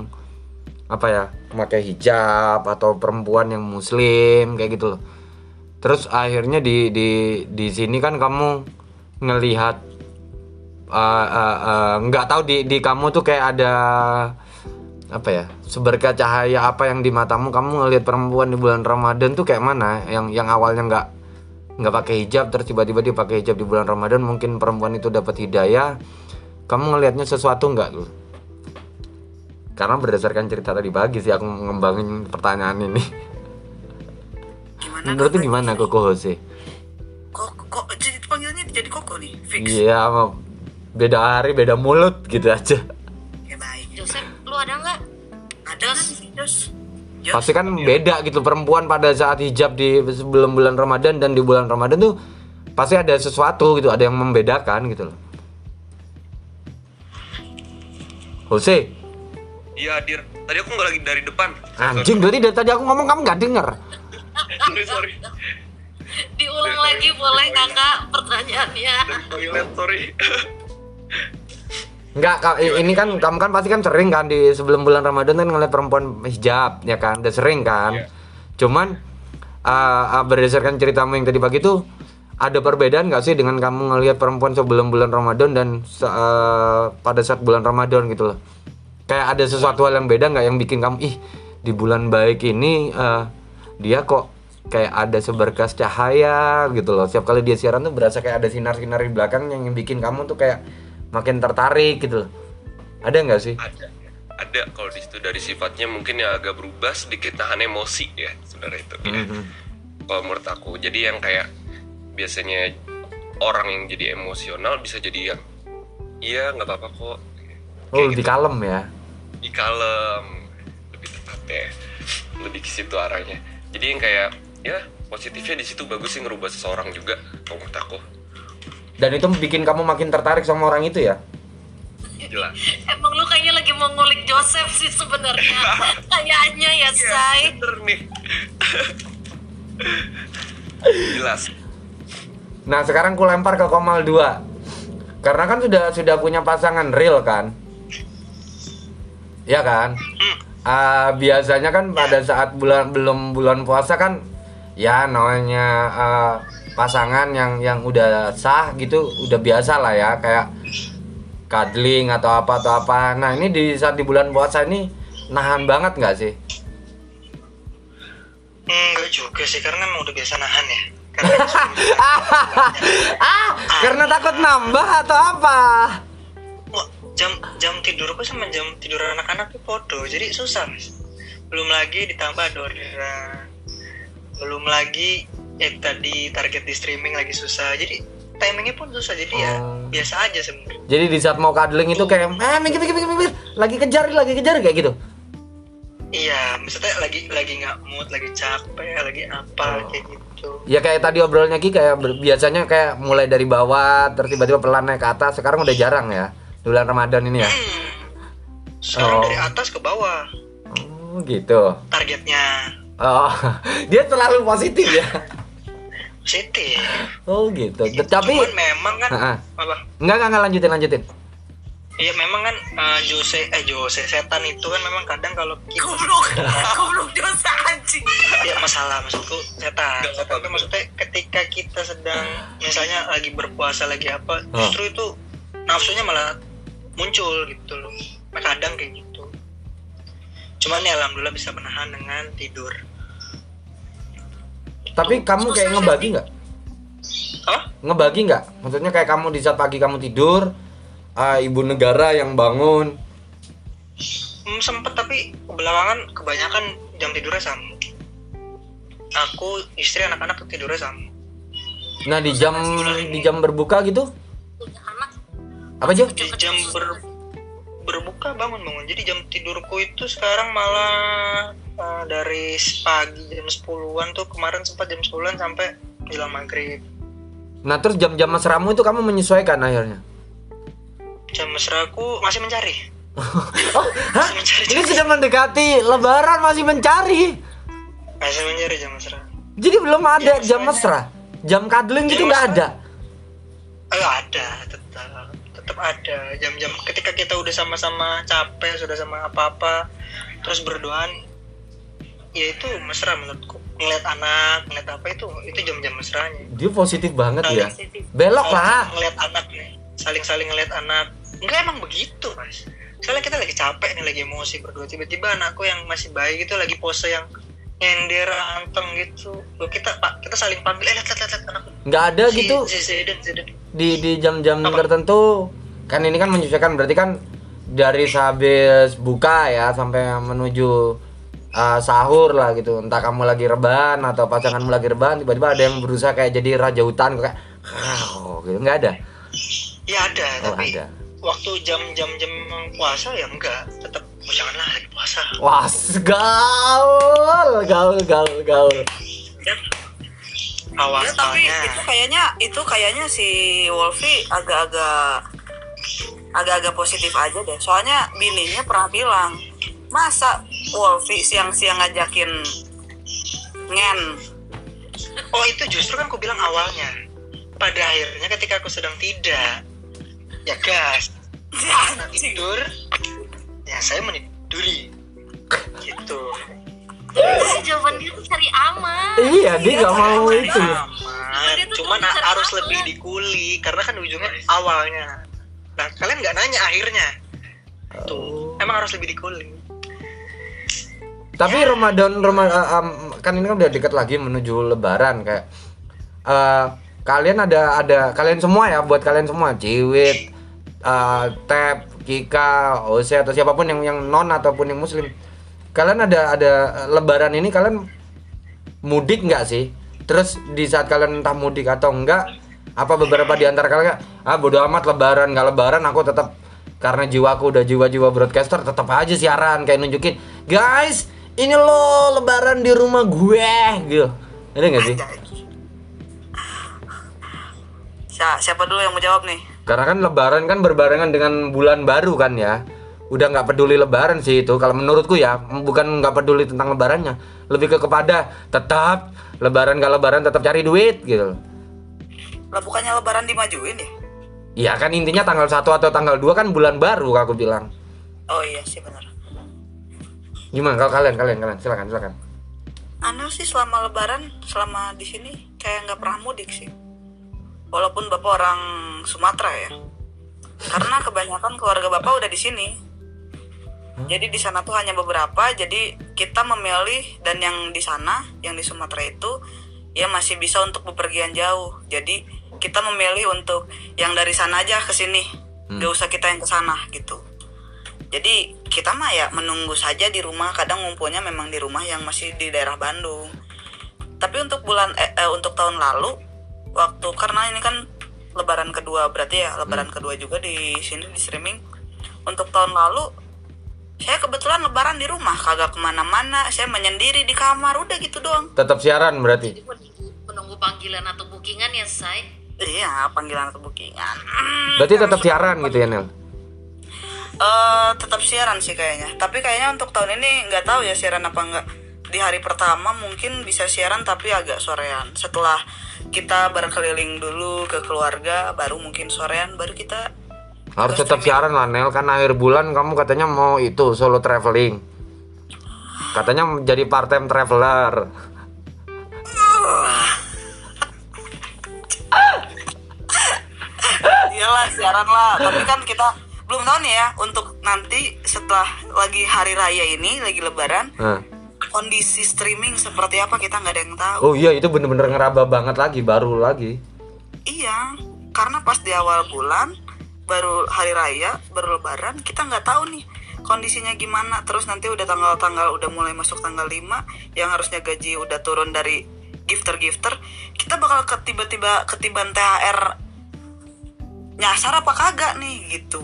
apa ya pakai hijab atau perempuan yang muslim kayak gitu loh. Terus akhirnya di di di sini kan kamu ngelihat eh, eh, nggak tahu di di kamu tuh kayak ada apa ya seberkas cahaya apa yang di matamu. Kamu ngelihat perempuan di bulan Ramadan tuh kayak mana? Yang yang awalnya nggak nggak pakai hijab terus tiba-tiba dia pakai hijab di bulan Ramadan mungkin perempuan itu dapat hidayah. Kamu ngelihatnya sesuatu nggak tuh karena berdasarkan cerita tadi pagi sih aku ngembangin pertanyaan ini Gimana? menurut tuh gimana Koko Jose Kok kok jadi panggilnya jadi koko nih? Fix. iya sama beda hari beda mulut gitu aja Ya baik. Joseph lu ada nggak Ada kan sih, Jos? Jos? pasti kan beda gitu perempuan pada saat hijab di sebelum bulan Ramadan dan di bulan Ramadan tuh pasti ada sesuatu gitu ada yang membedakan gitu loh Jose Iya hadir. Tadi aku nggak lagi dari depan. anjing berarti dari tadi aku ngomong kamu nggak denger Sorry sorry. diulang lagi boleh kakak pertanyaannya Dari toilet sorry. Enggak, ini kan kamu kan pasti kan sering kan di sebelum bulan Ramadan kan ngeliat perempuan hijab ya kan, udah sering kan. Iya. Cuman uh, uh, berdasarkan ceritamu yang tadi pagi tuh ada perbedaan nggak sih dengan kamu ngelihat perempuan sebelum bulan Ramadan dan uh, pada saat bulan Ramadan gitu loh. Kayak ada sesuatu hal yang beda nggak yang bikin kamu ih di bulan baik ini uh, dia kok kayak ada seberkas cahaya gitu loh. Setiap kali dia siaran tuh berasa kayak ada sinar-sinar di belakang yang bikin kamu tuh kayak makin tertarik gitu loh. Ada nggak sih? Ada. Ada kalau di situ dari sifatnya mungkin ya agak berubah sedikit nahan emosi ya sebenarnya itu. ya. Mhm. Kalau menurut aku. Jadi yang kayak biasanya orang yang jadi emosional bisa jadi yang iya nggak apa-apa kok. Oh, lebih gitu. kalem ya. di kalem lebih tepat ya lebih ke situ arahnya jadi yang kayak ya positifnya di situ bagus sih ngerubah seseorang juga kalau menurut aku Dan itu bikin kamu makin tertarik sama orang itu ya? jelas emang lu kayaknya lagi mau ngulik Joseph sih sebenarnya kayaknya ya say bener nih jelas Nah, sekarang ku lempar ke Komal 2. Karena kan sudah sudah punya pasangan real kan? Ya kan? Ah, biasanya kan pada saat bulan belum bulan puasa kan ya namanya ah, pasangan yang yang udah sah gitu udah biasa lah ya kayak cuddling atau apa atau apa. Nah, ini di saat di bulan puasa ini nahan banget nggak sih? Enggak juga sih, karena emang udah biasa nahan ya. Karena ah, karena takut nambah atau apa? Jam jam tidurku sama jam tidur anak-anak tuh podo, jadi susah. Mas. Belum lagi ditambah ada orderan. Belum lagi ya tadi target di streaming lagi susah. Jadi timingnya pun susah. Jadi ya Oh. biasa aja sebenarnya. Jadi di saat mau cuddling itu kayak eh mikir mikir mikir mikir lagi kejar lagi kejar kayak gitu. Iya, maksudnya lagi lagi nggak mood, lagi capek, lagi apa Oh. kayak gitu. Ya kayak tadi obrolnya Ki kayak biasanya kayak mulai dari bawah terus tiba-tiba pelan naik ke atas. Sekarang udah jarang ya. Di bulan Ramadan ini ya. Hmm. Sekarang Oh. dari atas ke bawah Oh, gitu. targetnya. Oh, dia terlalu positif ya. Positif. Oh, gitu. Tapi Cuman memang kan Heeh. apa? enggak enggak enggak lanjutin lanjutin. Iya memang kan eh, Jose eh Jose setan itu kan memang kadang kalau kita Goblok, goblok Jos anjing. ya masalah maksudku setan. Itu maksudnya ketika kita sedang misalnya lagi berpuasa lagi apa, Oh. justru itu nafsunya malah muncul gitu loh. Kadang kayak gitu. Cuman ya alhamdulillah bisa menahan dengan tidur. Tapi kamu kayak ngebagi nggak? Ngebagi nggak? Maksudnya kayak kamu di saat pagi kamu tidur, ah, ibu negara yang bangun. Hmm, sempet tapi belakangan kebanyakan jam tidurnya sama. Aku, istri, anak-anak tidurnya sama. Nah, di jam di jam berbuka gitu? Apa? Di jam ber, berbuka bangun bangun. Jadi jam tidurku itu sekarang malah eh, dari pagi jam 10-an tuh kemarin sempat jam 10-an sampai menjelang maghrib. Nah, terus jam-jam mesramu itu kamu menyesuaikan akhirnya. Jam mesraku masih mencari. Oh, hah? Masih mencari Ini jam, sudah mendekati lebaran masih mencari. masih mencari jam mesra. Jadi belum ada jam mesra. Jam cuddling gitu Jam nggak mesra. ada. Eh ada ada tetap tetap ada. Jam-jam ketika kita udah sama-sama capek sudah sama apa-apa terus berduaan ya itu mesra menurutku. Ngeliat anak ngeliat apa itu itu jam-jam mesranya. Dia positif banget ya. Positif. Belok Saling lah. ngeliat anak nih. Saling-saling ngeliat anak. Enggak emang begitu mas. Soalnya kita lagi capek nih lagi emosi berdua. Tiba-tiba anakku yang masih bayi gitu lagi pose yang nyender anteng gitu Loh, kita pak kita saling panggil eh lihat lihat Nggak ada Si- gitu si Zeden, Zeden. di di jam-jam tertentu. Kan ini kan menyesuaikan berarti kan dari sehabis buka ya sampai menuju uh, sahur lah gitu. Entah kamu lagi rebahan atau pasanganmu lagi rebahan, tiba-tiba ada yang berusaha kayak jadi raja hutan kayak "Wow," gitu. Nggak ada. ya ada Oh, tapi ada. Waktu jam-jam jam puasa ya enggak tetap oh, janganlah lagi puasa Wah, gaul, gaul, gaul, gaul. awalnya Ya, tapi itu kayaknya itu kayaknya si Wolfie agak-agak agak-agak positif aja deh. Soalnya bininya pernah bilang, masa Wolfie siang-siang ngajakin ngen. oh itu justru kan aku bilang awalnya pada akhirnya ketika aku sedang tidak ya gas. Nah, tidur. Ya saya meniduri. Gitu. Terus jawaban dia tuh cari aman. Iya, dia nggak mau itu. aman. cuman harus aman. lebih dikuli karena kan ujungnya awalnya. Nah kalian nggak nanya akhirnya. Tuh emang harus lebih dikuli. Tapi Ramadan Ramadan kan ini kan udah dekat lagi menuju Lebaran kayak eh, kalian ada ada kalian semua ya buat kalian semua Ciwit, eh, Tep, Kika, Ose atau siapa pun yang yang non ataupun yang muslim. Kalian ada ada eh, Lebaran ini kalian mudik nggak sih? Terus di saat kalian entah mudik atau enggak, apa beberapa di antara kalian ah bodo amat Lebaran nggak Lebaran aku tetap karena jiwaku udah jiwa-jiwa broadcaster tetap aja siaran kayak nunjukin guys ini lo Lebaran di rumah gue gitu. Ada nggak sih? Si- siapa dulu yang mau jawab nih? Karena kan Lebaran kan berbarengan dengan bulan baru kan ya. Udah nggak peduli Lebaran sih itu. Kalau menurutku ya, bukan nggak peduli tentang Lebarannya, lebih ke kepada tetap Lebaran gak Lebaran tetap cari duit gitu. Lah bukannya lebaran dimajuin ya? Iya kan intinya tanggal 1 atau tanggal 2 kan bulan baru aku bilang. Oh iya sih benar. Gimana kalau kalian kalian kalian silakan silakan. Anda sih selama lebaran selama di sini kayak nggak pernah mudik sih. Walaupun bapak orang Sumatera ya. Karena kebanyakan keluarga bapak udah di sini. Jadi di sana tuh hanya beberapa. Jadi kita memilih dan yang di sana, yang di Sumatera itu ya masih bisa untuk bepergian jauh. Jadi kita memilih untuk yang dari sana aja ke sini. Gak usah kita yang ke sana gitu. Jadi kita mah ya menunggu saja di rumah. Kadang ngumpulnya memang di rumah yang masih di daerah Bandung. Tapi untuk bulan eh, eh, untuk tahun lalu waktu karena ini kan Lebaran kedua berarti ya Lebaran kedua juga di sini di streaming. Untuk tahun lalu saya kebetulan Lebaran di rumah kagak ke mana-mana. Saya menyendiri di kamar udah gitu doang. Tetap siaran berarti. Menunggu panggilan atau bookingan ya, Say. Iya panggilan atau bookingan. Berarti tetap siaran gitu ya Nel. Eh tetap siaran sih kayaknya. Tapi kayaknya untuk tahun ini nggak tahu ya siaran apa enggak. Di hari pertama mungkin bisa siaran tapi agak sorean. Setelah kita berkeliling dulu ke keluarga, baru mungkin sorean, baru kita Harus tetap siaran lah Nel kan akhir bulan kamu katanya mau itu solo traveling. Katanya jadi part time traveler. iyalah siaran lah. Tapi kan kita belum tahu nih ya untuk nanti setelah lagi hari raya ini, lagi Lebaran, Nah. Kondisi streaming seperti apa kita nggak ada yang tahu. Oh iya itu bener-bener ngeraba banget lagi baru lagi. Iya, karena pas di awal bulan baru hari raya, baru lebaran, kita nggak tahu nih kondisinya gimana. Terus nanti udah tanggal-tanggal udah mulai masuk tanggal 5 yang harusnya gaji udah turun dari gifter-gifter, kita bakal ke tiba-tiba ketiban THR nyasar apa kagak nih gitu.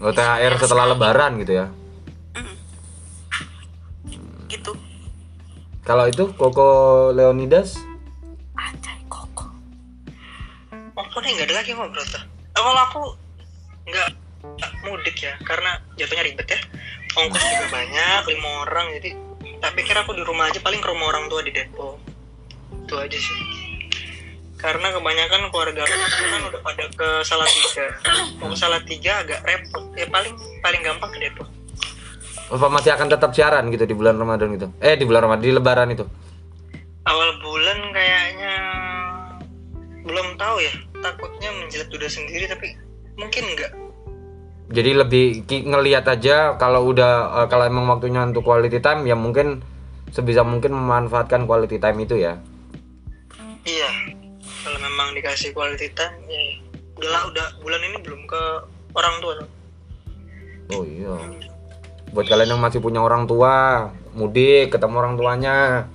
Oh, THR setelah lebaran gitu ya. Gitu. Kalau itu Koko Leonidas Anjay koko. Oh, nih nggak ada lagi ngobrol tuh. Eh, Kalau aku nggak nggak mudik ya, karena jatuhnya ribet ya. Ongkos juga banyak, lima orang, jadi tak pikir aku di rumah aja paling ke rumah orang tua di Depok. Itu aja sih. karena kebanyakan keluarga aku kan udah pada ke Salatiga mau ke Salatiga agak repot ya paling paling gampang ke Depok Apa masih akan tetap siaran gitu di bulan Ramadan gitu? Eh di bulan Ramadan di Lebaran itu? awal bulan kayaknya belum tahu ya takutnya menjilat udah sendiri tapi mungkin enggak Jadi lebih ngelihat aja kalau udah eh, kalau emang waktunya untuk quality time ya mungkin sebisa mungkin memanfaatkan quality time itu ya. iya kalau memang dikasih quality time ya udahlah udah bulan ini belum ke orang tua. Oh iya. Buat kalian yang masih punya orang tua, mudik ketemu orang tuanya.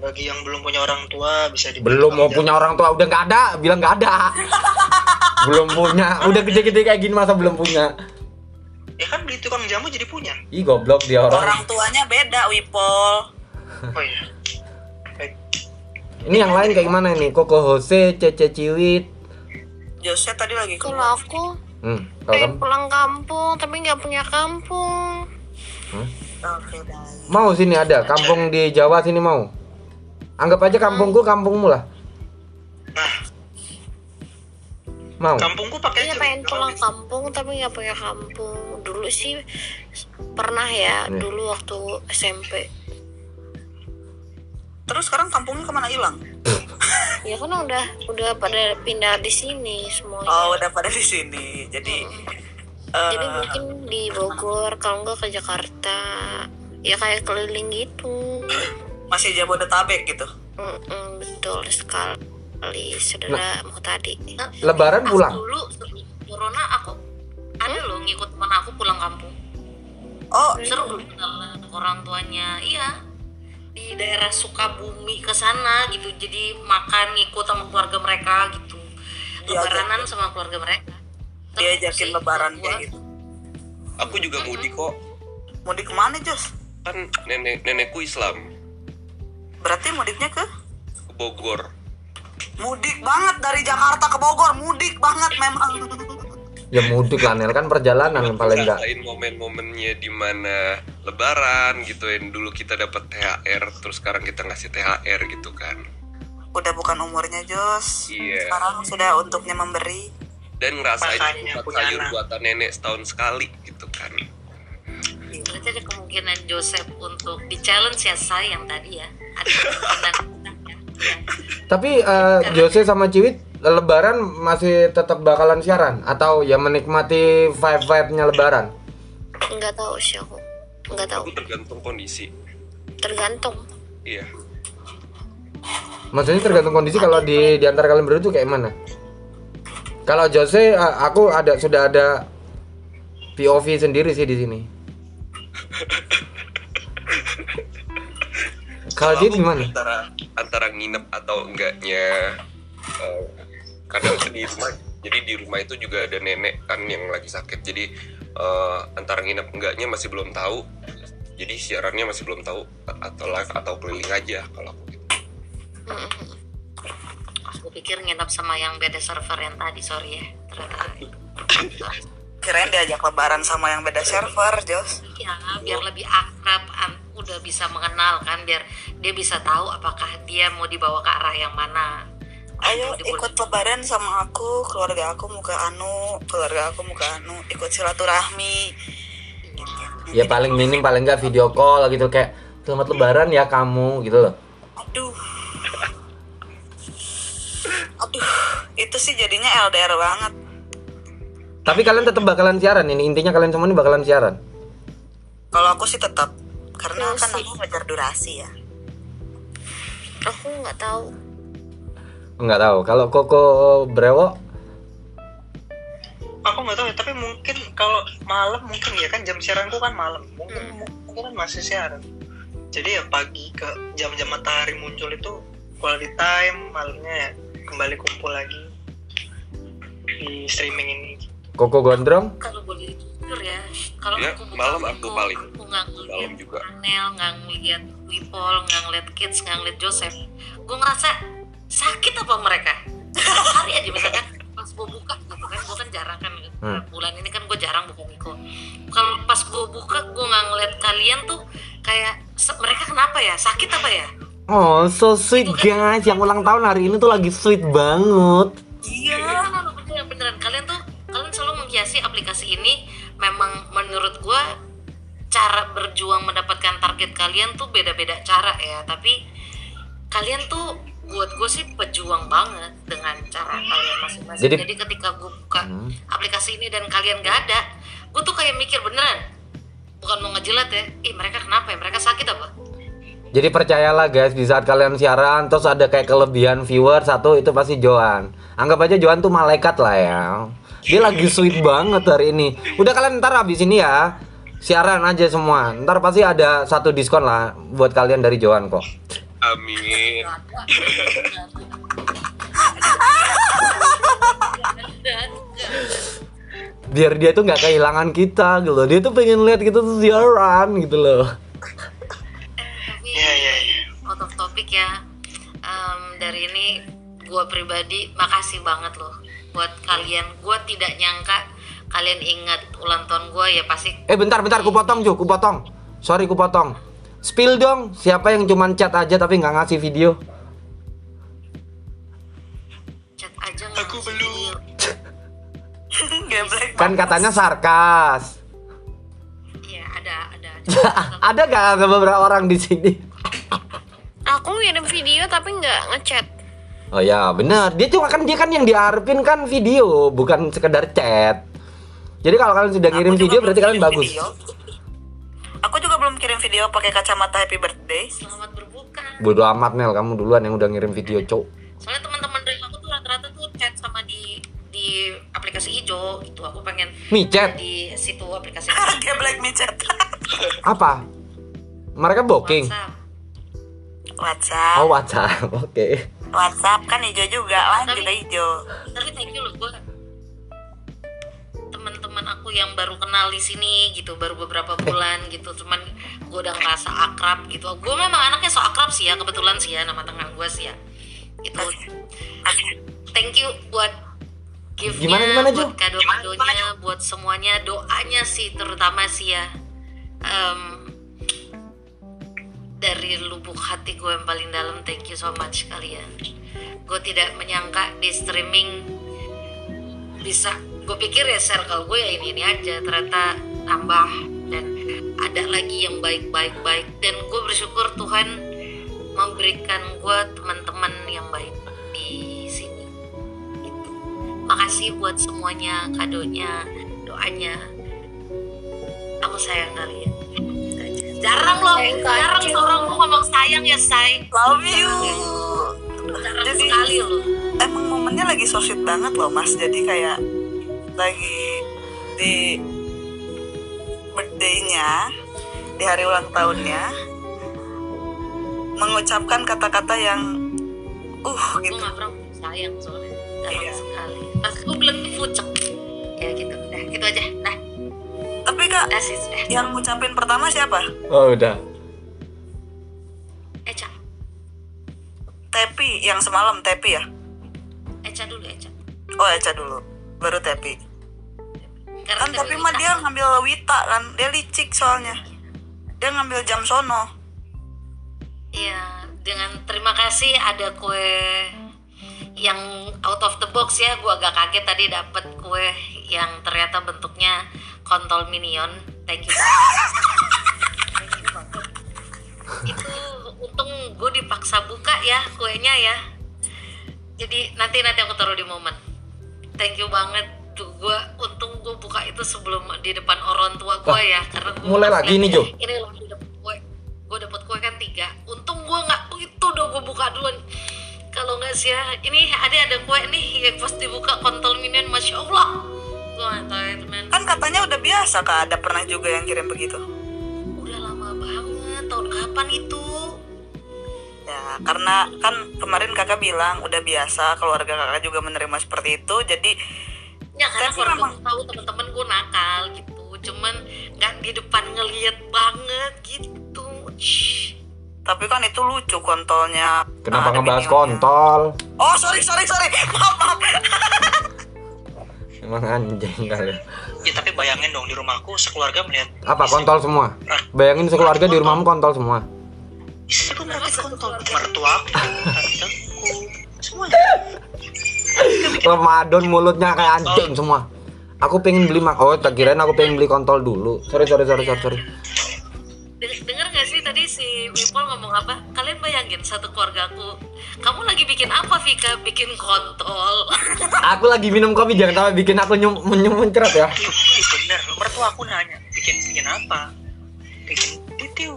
Bagi yang belum punya orang tua bisa di Belum mau punya orang tua udah nggak ada, bilang nggak ada. belum punya, udah gede-gede kayak gini masa belum punya. ya kan beli tukang jamu jadi punya Ih goblok dia orang. Orang tuanya beda, Wipol. oh iya. Ini yang lain kayak gimana ini? Koko Jose, Cece Ciwit. Jose tadi lagi ke Kalau aku Hmm, kalau pengen kamu pulang kampung tapi nggak punya kampung. Oke, baik. mau sini ada kampung di Jawa sini mau. Anggap aja kampungku kampungmu lah. nah Mau. kampungku pakai Iya pengen pulang kampung tapi nggak punya kampung. Dulu sih pernah ya, Iya. dulu waktu SMP. Terus sekarang kampungnya ke mana hilang? Ya kan udah udah pada pindah di sini semuanya. Oh, udah pada di sini. Jadi eh, Jadi mungkin di Bogor, kalau nggak ke Jakarta. Ya kayak keliling gitu. masih Jabodetabek gitu. Mm-mm, betul sekali, saudara mau tadi. Lebaran pulang. Dulu corona aku ada loh ngikut teman aku pulang kampung. Oh, Seru kenalan orang tuanya. Iya. Di daerah Sukabumi ke sana gitu. Jadi makan ngikut sama keluarga mereka gitu. Lebaranan sama keluarga mereka. diajakin Terus lebaran kayak gitu. Aku juga mudik kok. Mudik ke mana, Jos? Kan nenek nenekku Islam Berarti mudiknya ke? ke Bogor. Mudik banget dari Jakarta ke Bogor, mudik banget memang. Ya mudik lah Nel kan perjalanan yang paling enggak. Ngerasain momen-momennya di mana Lebaran gitu yang dulu kita dapat THR terus sekarang kita ngasih THR gitu kan. Udah bukan umurnya, Jos. Iya. Sekarang sudah untuknya memberi. Dan ngerasain sayur anak. buatan nenek setahun sekali gitu kan. Berarti ada kemungkinan Joseph untuk di challenge ya saya yang tadi ya. Ada kemungkinan. Ya. Tapi eh, Jose sama Ciwit Lebaran masih tetap bakalan siaran atau ya menikmati vibe-vibe-nya Lebaran? Enggak tahu sih aku. Enggak tahu. Aku tergantung kondisi. Tergantung. Iya. Maksudnya tergantung kondisi kalau di di antara kalian berdua tuh kayak mana? Kalau Jose aku ada sudah ada POV sendiri sih di sini. Kalau aku gimana? Antara antara nginep atau enggaknya eh, karena di rumah jadi di rumah itu juga ada nenek kan yang lagi sakit jadi eh, antara nginep enggaknya masih belum tahu jadi siarannya masih belum tahu atau live atau keliling aja kalau aku gitu. Aku pikir nginep sama yang beda server yang tadi sorry ya. Ternyata. Kirain diajak lebaran sama yang beda server, Jos. Ya, biar lebih akrab, udah bisa mengenal kan, biar dia bisa tahu apakah dia mau dibawa ke arah yang mana. Ayo ikut lebaran sama aku, keluarga aku mau ke Anu, keluarga aku mau ke Anu, ikut silaturahmi. Ya paling minim paling enggak video call gitu kayak selamat lebaran ya kamu gitu loh. Aduh. Aduh, itu sih jadinya LDR banget. Tapi kalian tetap bakalan siaran ini intinya kalian semua ini bakalan siaran. Kalau aku sih tetap karena kan Durasi. aku ngejar durasi ya. Aku nggak tahu. Enggak tahu. Kalau Koko Brewo aku nggak tahu ya tapi mungkin kalau malam mungkin ya kan jam siaranku kan malam mungkin mungkin kan masih siaran jadi ya pagi ke jam-jam matahari muncul itu quality time malamnya ya kembali kumpul lagi di streaming ini Koko Gondrong Kalau boleh jujur ya, kalau Ya, aku malam aku paling. aku nggak ngeliat juga. Anel, nggak ngeliat Wipol, nggak ngeliat Kids, nggak ngeliat Joseph. Gue ngerasa sakit apa mereka? Setiap hari aja misalkan pas gue buka gitu kan, gue kan jarang kan Hmm. bulan ini kan gue jarang buka Miko. Kalau pas gue buka gue nggak ngeliat kalian tuh kayak mereka kenapa ya? Sakit apa ya? Oh, so sweet guys. Yang ulang tahun hari ini tuh lagi sweet banget. iya beneran beneran, beneran kalian tuh kalian selalu menghiasi aplikasi ini memang menurut gua cara berjuang mendapatkan target kalian tuh beda-beda cara ya tapi kalian tuh buat gue sih pejuang banget dengan cara kalian masing-masing Jadi- jadi, ketika gue buka Hmm. aplikasi ini dan kalian gak ada gue tuh kayak mikir beneran bukan mau ngejilat ya ih mereka kenapa ya mereka sakit apa Jadi percayalah guys, di saat kalian siaran terus ada kayak kelebihan viewer satu itu pasti Joan. Anggap aja Joan tuh malaikat lah ya. Dia lagi sweet banget hari ini. Udah kalian ntar habis ini ya siaran aja semua. Ntar pasti ada satu diskon lah buat kalian dari Joan kok. Amin. Biar dia tuh nggak kehilangan kita gitu loh. Dia tuh pengen lihat kita tuh siaran gitu loh. tapi Iya, iya, iya. out of topic ya Em, dari ini gue pribadi makasih banget loh buat kalian gue tidak nyangka kalian ingat ulang tahun gue ya pasti Eh bentar bentar ku potong Ju, ku potong. Sorry ku potong. Spill dong, siapa yang cuman chat aja tapi nggak ngasih video? chat aja nggak Aku belum. Kan katanya sarkas. iya ada ada ada gak ada beberapa orang di sini? Aku ngirim video tapi nggak ngechat. Oh ya benar, dia cuma kan dia kan yang diharapin kan video, bukan sekedar chat. Jadi kalau kalian sudah ngirim video berarti kalian bagus. video. Kirim video pakai kacamata happy birthday. Selamat berbuka. Bodoh amat Nel, kamu duluan yang udah ngirim video, Cok. soalnya teman-teman dari aku tuh rata-rata tuh chat sama di di aplikasi hijau. Gitu aku pengen Micet di situ aplikasi geblek micet apa? Mereka booking. WhatsApp. WhatsApp. Oh, WhatsApp. Oke. WhatsApp kan hijau juga. Tapi- juga hijau. Tapi thank you loh gue teman-teman aku yang baru kenal di sini gitu baru beberapa bulan gitu. Cuman gue udah ngerasa akrab gitu. Gue memang anaknya so akrab sih ya kebetulan sih ya nama tengah gue sih ya. Gitu. Thank you buat giftnya Gimana, gimana, buat kado-kadonya buat semuanya. Doanya sih terutama sih ya. Em, dari lubuk hati gue yang paling dalam thank you so much kalian. Gue tidak menyangka di streaming bisa gue pikir ya circle gue ya ini ini aja. Ternyata tambah dan ada lagi yang baik baik. Baik dan gue bersyukur Tuhan memberikan gue teman-teman yang baik di sini. Gitu. makasih buat semuanya kadonya doanya. Aku sayang kalian aja. jarang loh jarang seorang lu ngomong sayang ya say. Love you. Jarang Jadi- sekali loh. emang momennya lagi so sweet banget loh mas. Jadi kayak lagi di birthday-nya di hari ulang tahunnya mengucapkan kata-kata yang uh gitu. gak pernah sayang soalnya Iya. sekali. Pas gue bilang fucek ya gitu. Udah gitu aja. Nah. Tapi kak udah sih sudah yang ngucapin pertama siapa? Oh, udah. Eca. Tepi yang semalam Tepi ya? Eca dulu Eca. Oh Eca dulu. Baru Tepi kan tapi mah dia ngambil Wita kan dia licik soalnya dia ngambil jam sono Iya, dengan terima kasih ada kue yang out of the box ya. Gua agak kaget tadi dapat kue yang ternyata bentuknya kontol minion. Thank you. banget. Thank you banget. Itu untung gue dipaksa buka ya kuenya ya. Jadi nanti nanti aku taruh di momen. Thank you banget gue untung gue buka itu sebelum di depan orang tua gue ya karena gua mulai lagi nih, Jo. ini loh gue dapet kue gue dapet kue kan tiga. Untung gue nggak itu udah gue buka duluan. Kalau nggak sih ya ini ada ada kue nih yang pas dibuka kontol minion masya allah. Gue nggak tahu itu men. Kan katanya udah biasa kak. Ada pernah juga yang kirim begitu. Udah lama banget tahun kapan itu? Ya karena kan kemarin kakak bilang udah biasa keluarga kakak juga menerima seperti itu. Jadi ya karena Tapi keluarga memang- gue tahu teman-teman gue nakal gitu. Cuman nggak di depan ngeliat banget gitu. Shh. tapi kan itu lucu kontolnya. Kenapa Nah, ngebahas kontol? oh sorry sorry sorry. Maaf maaf. Emang anjing kali. Ya tapi bayangin dong di rumahku sekeluarga melihat Apa kontol semua? Bayangin sekeluarga di rumahmu kontol semua. Istriku melihat kontol. Kontol mertuaku tanteku semuanya Ramadan mulutnya kayak anjing semua. Aku pengen beli mak. Oh, tak kirain aku pengen beli kontol dulu. Sorry, sorry, sorry, sorry. sorry. Den- Dengar gak sih tadi si Wipol ngomong apa? Kalian bayangin satu keluarga aku. Kamu lagi bikin apa Vika? Bikin kontol. Aku lagi minum kopi jangan sampai bikin aku nyum nyum muncrat ya. Ih, bener mertuaku nanya bikin bikin apa bikin titiu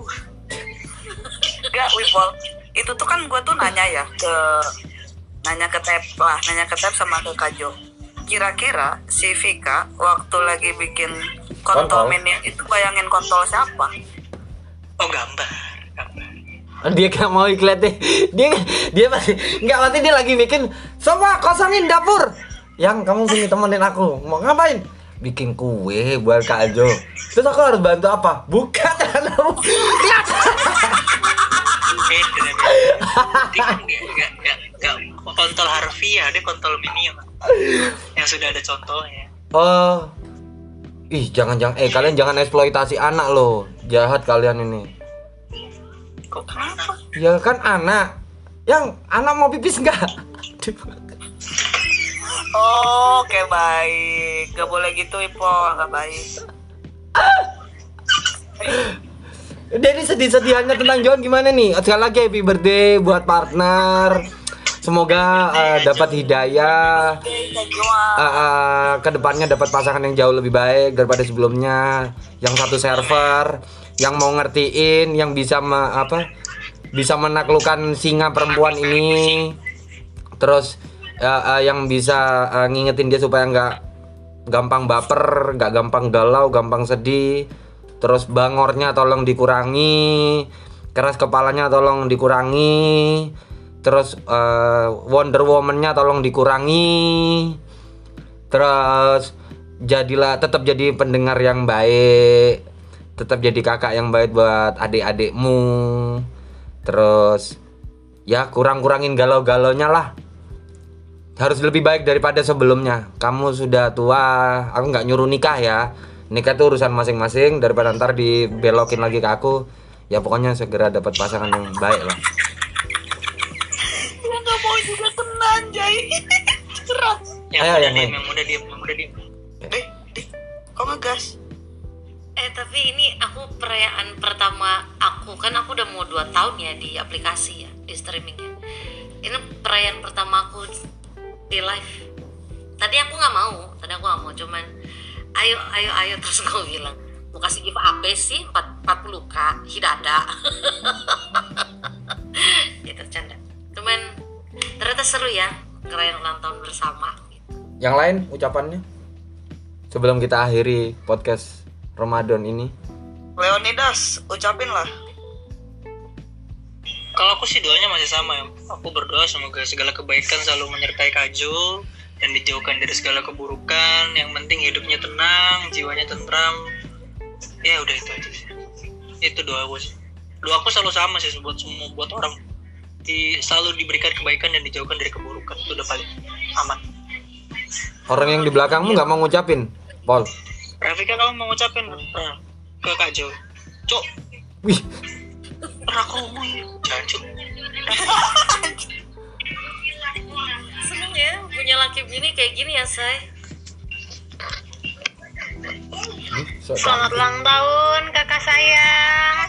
Enggak, Wipol. Itu tuh kan gue tuh nanya ya ke nanya ke Tep lah, nanya ke Tep sama ke Kajo. Kira-kira si Vika waktu lagi bikin Kontol. kontol mini itu bayangin kontol siapa? oh gambar gambar Dia gak mau iklannya. Dia dia masih nggak pasti dia lagi bikin semua kosongin dapur. Yang kamu sini temenin aku. Mau ngapain? Bikin kue buat Kak Jo. Terus aku harus bantu apa? Buka tanahmu. Lihat. beda beda kontol harfiah dia kontol mini yang sudah ada contohnya Oh. Ih, jangan-jangan eh kalian jangan eksploitasi anak loh. Jahat kalian ini. kok kenapa Ya kan anak. Yang anak mau pipis enggak? Oh, oke baik. Gak boleh gitu, Wipol. Gak baik. Jadi sedih-sedihannya tentang John gimana nih? Sekali lagi happy birthday buat partner. Semoga eh, dapat hidayah. Eh, eh, ke depannya dapat pasangan yang jauh lebih baik daripada sebelumnya. Yang satu server, yang mau ngertiin, yang bisa me- apa? Bisa menaklukkan singa perempuan ini. Terus eh, eh, yang bisa eh, ngingetin dia supaya nggak gampang baper, nggak gampang galau, gampang sedih. Terus bangornya tolong dikurangi, keras kepalanya tolong dikurangi. Terus eh, Wonder Woman-nya tolong dikurangi. Terus jadilah tetap jadi pendengar yang baik. Tetap jadi kakak yang baik buat adik-adikmu. Terus ya kurang-kurangin galau-galaunya lah harus lebih baik daripada sebelumnya. Kamu sudah tua, aku nggak nyuruh nikah ya. Nikah itu urusan masing-masing daripada ntar dibelokin lagi ke aku. Ya pokoknya segera dapat pasangan yang baik lah. Gue gak mau juga kena, Anjay. Berat. yang Ayo, yang diem lain. yang muda diem yang muda diem Eh, Dik. Kok ngegas? Eh tapi ini aku perayaan pertama aku kan aku udah mau 2 tahun ya di aplikasi ya di streaming ya. Ini perayaan pertama aku di live. Tadi aku nggak mau, tadi aku nggak mau cuman ayo ayo ayo terus gue bilang mau kasih gift apa sih 4, 40 k hidada gitu canda cuman ternyata seru ya ngerayain ulang tahun bersama gitu. Yang lain ucapannya sebelum kita akhiri podcast Ramadan ini. Leonidas, ucapin lah. kalau aku sih doanya masih sama ya aku berdoa semoga segala kebaikan selalu menyertai Kajul dan dijauhkan dari segala keburukan yang penting hidupnya tenang jiwanya tentram ya udah itu aja sih itu doa aku sih doa aku selalu sama sih buat semua buat orang di, selalu diberikan kebaikan dan dijauhkan dari keburukan. Itu udah paling aman. Orang yang di belakangmu nggak mau ngucapin, Paul. Rafika kamu mau ngucapin? Ke Kak Jo. Cok Wih, pernah aku ngomong ya? Jancuk seneng ya punya laki bini kayak gini ya say. So Selamat ulang tahun kakak sayang.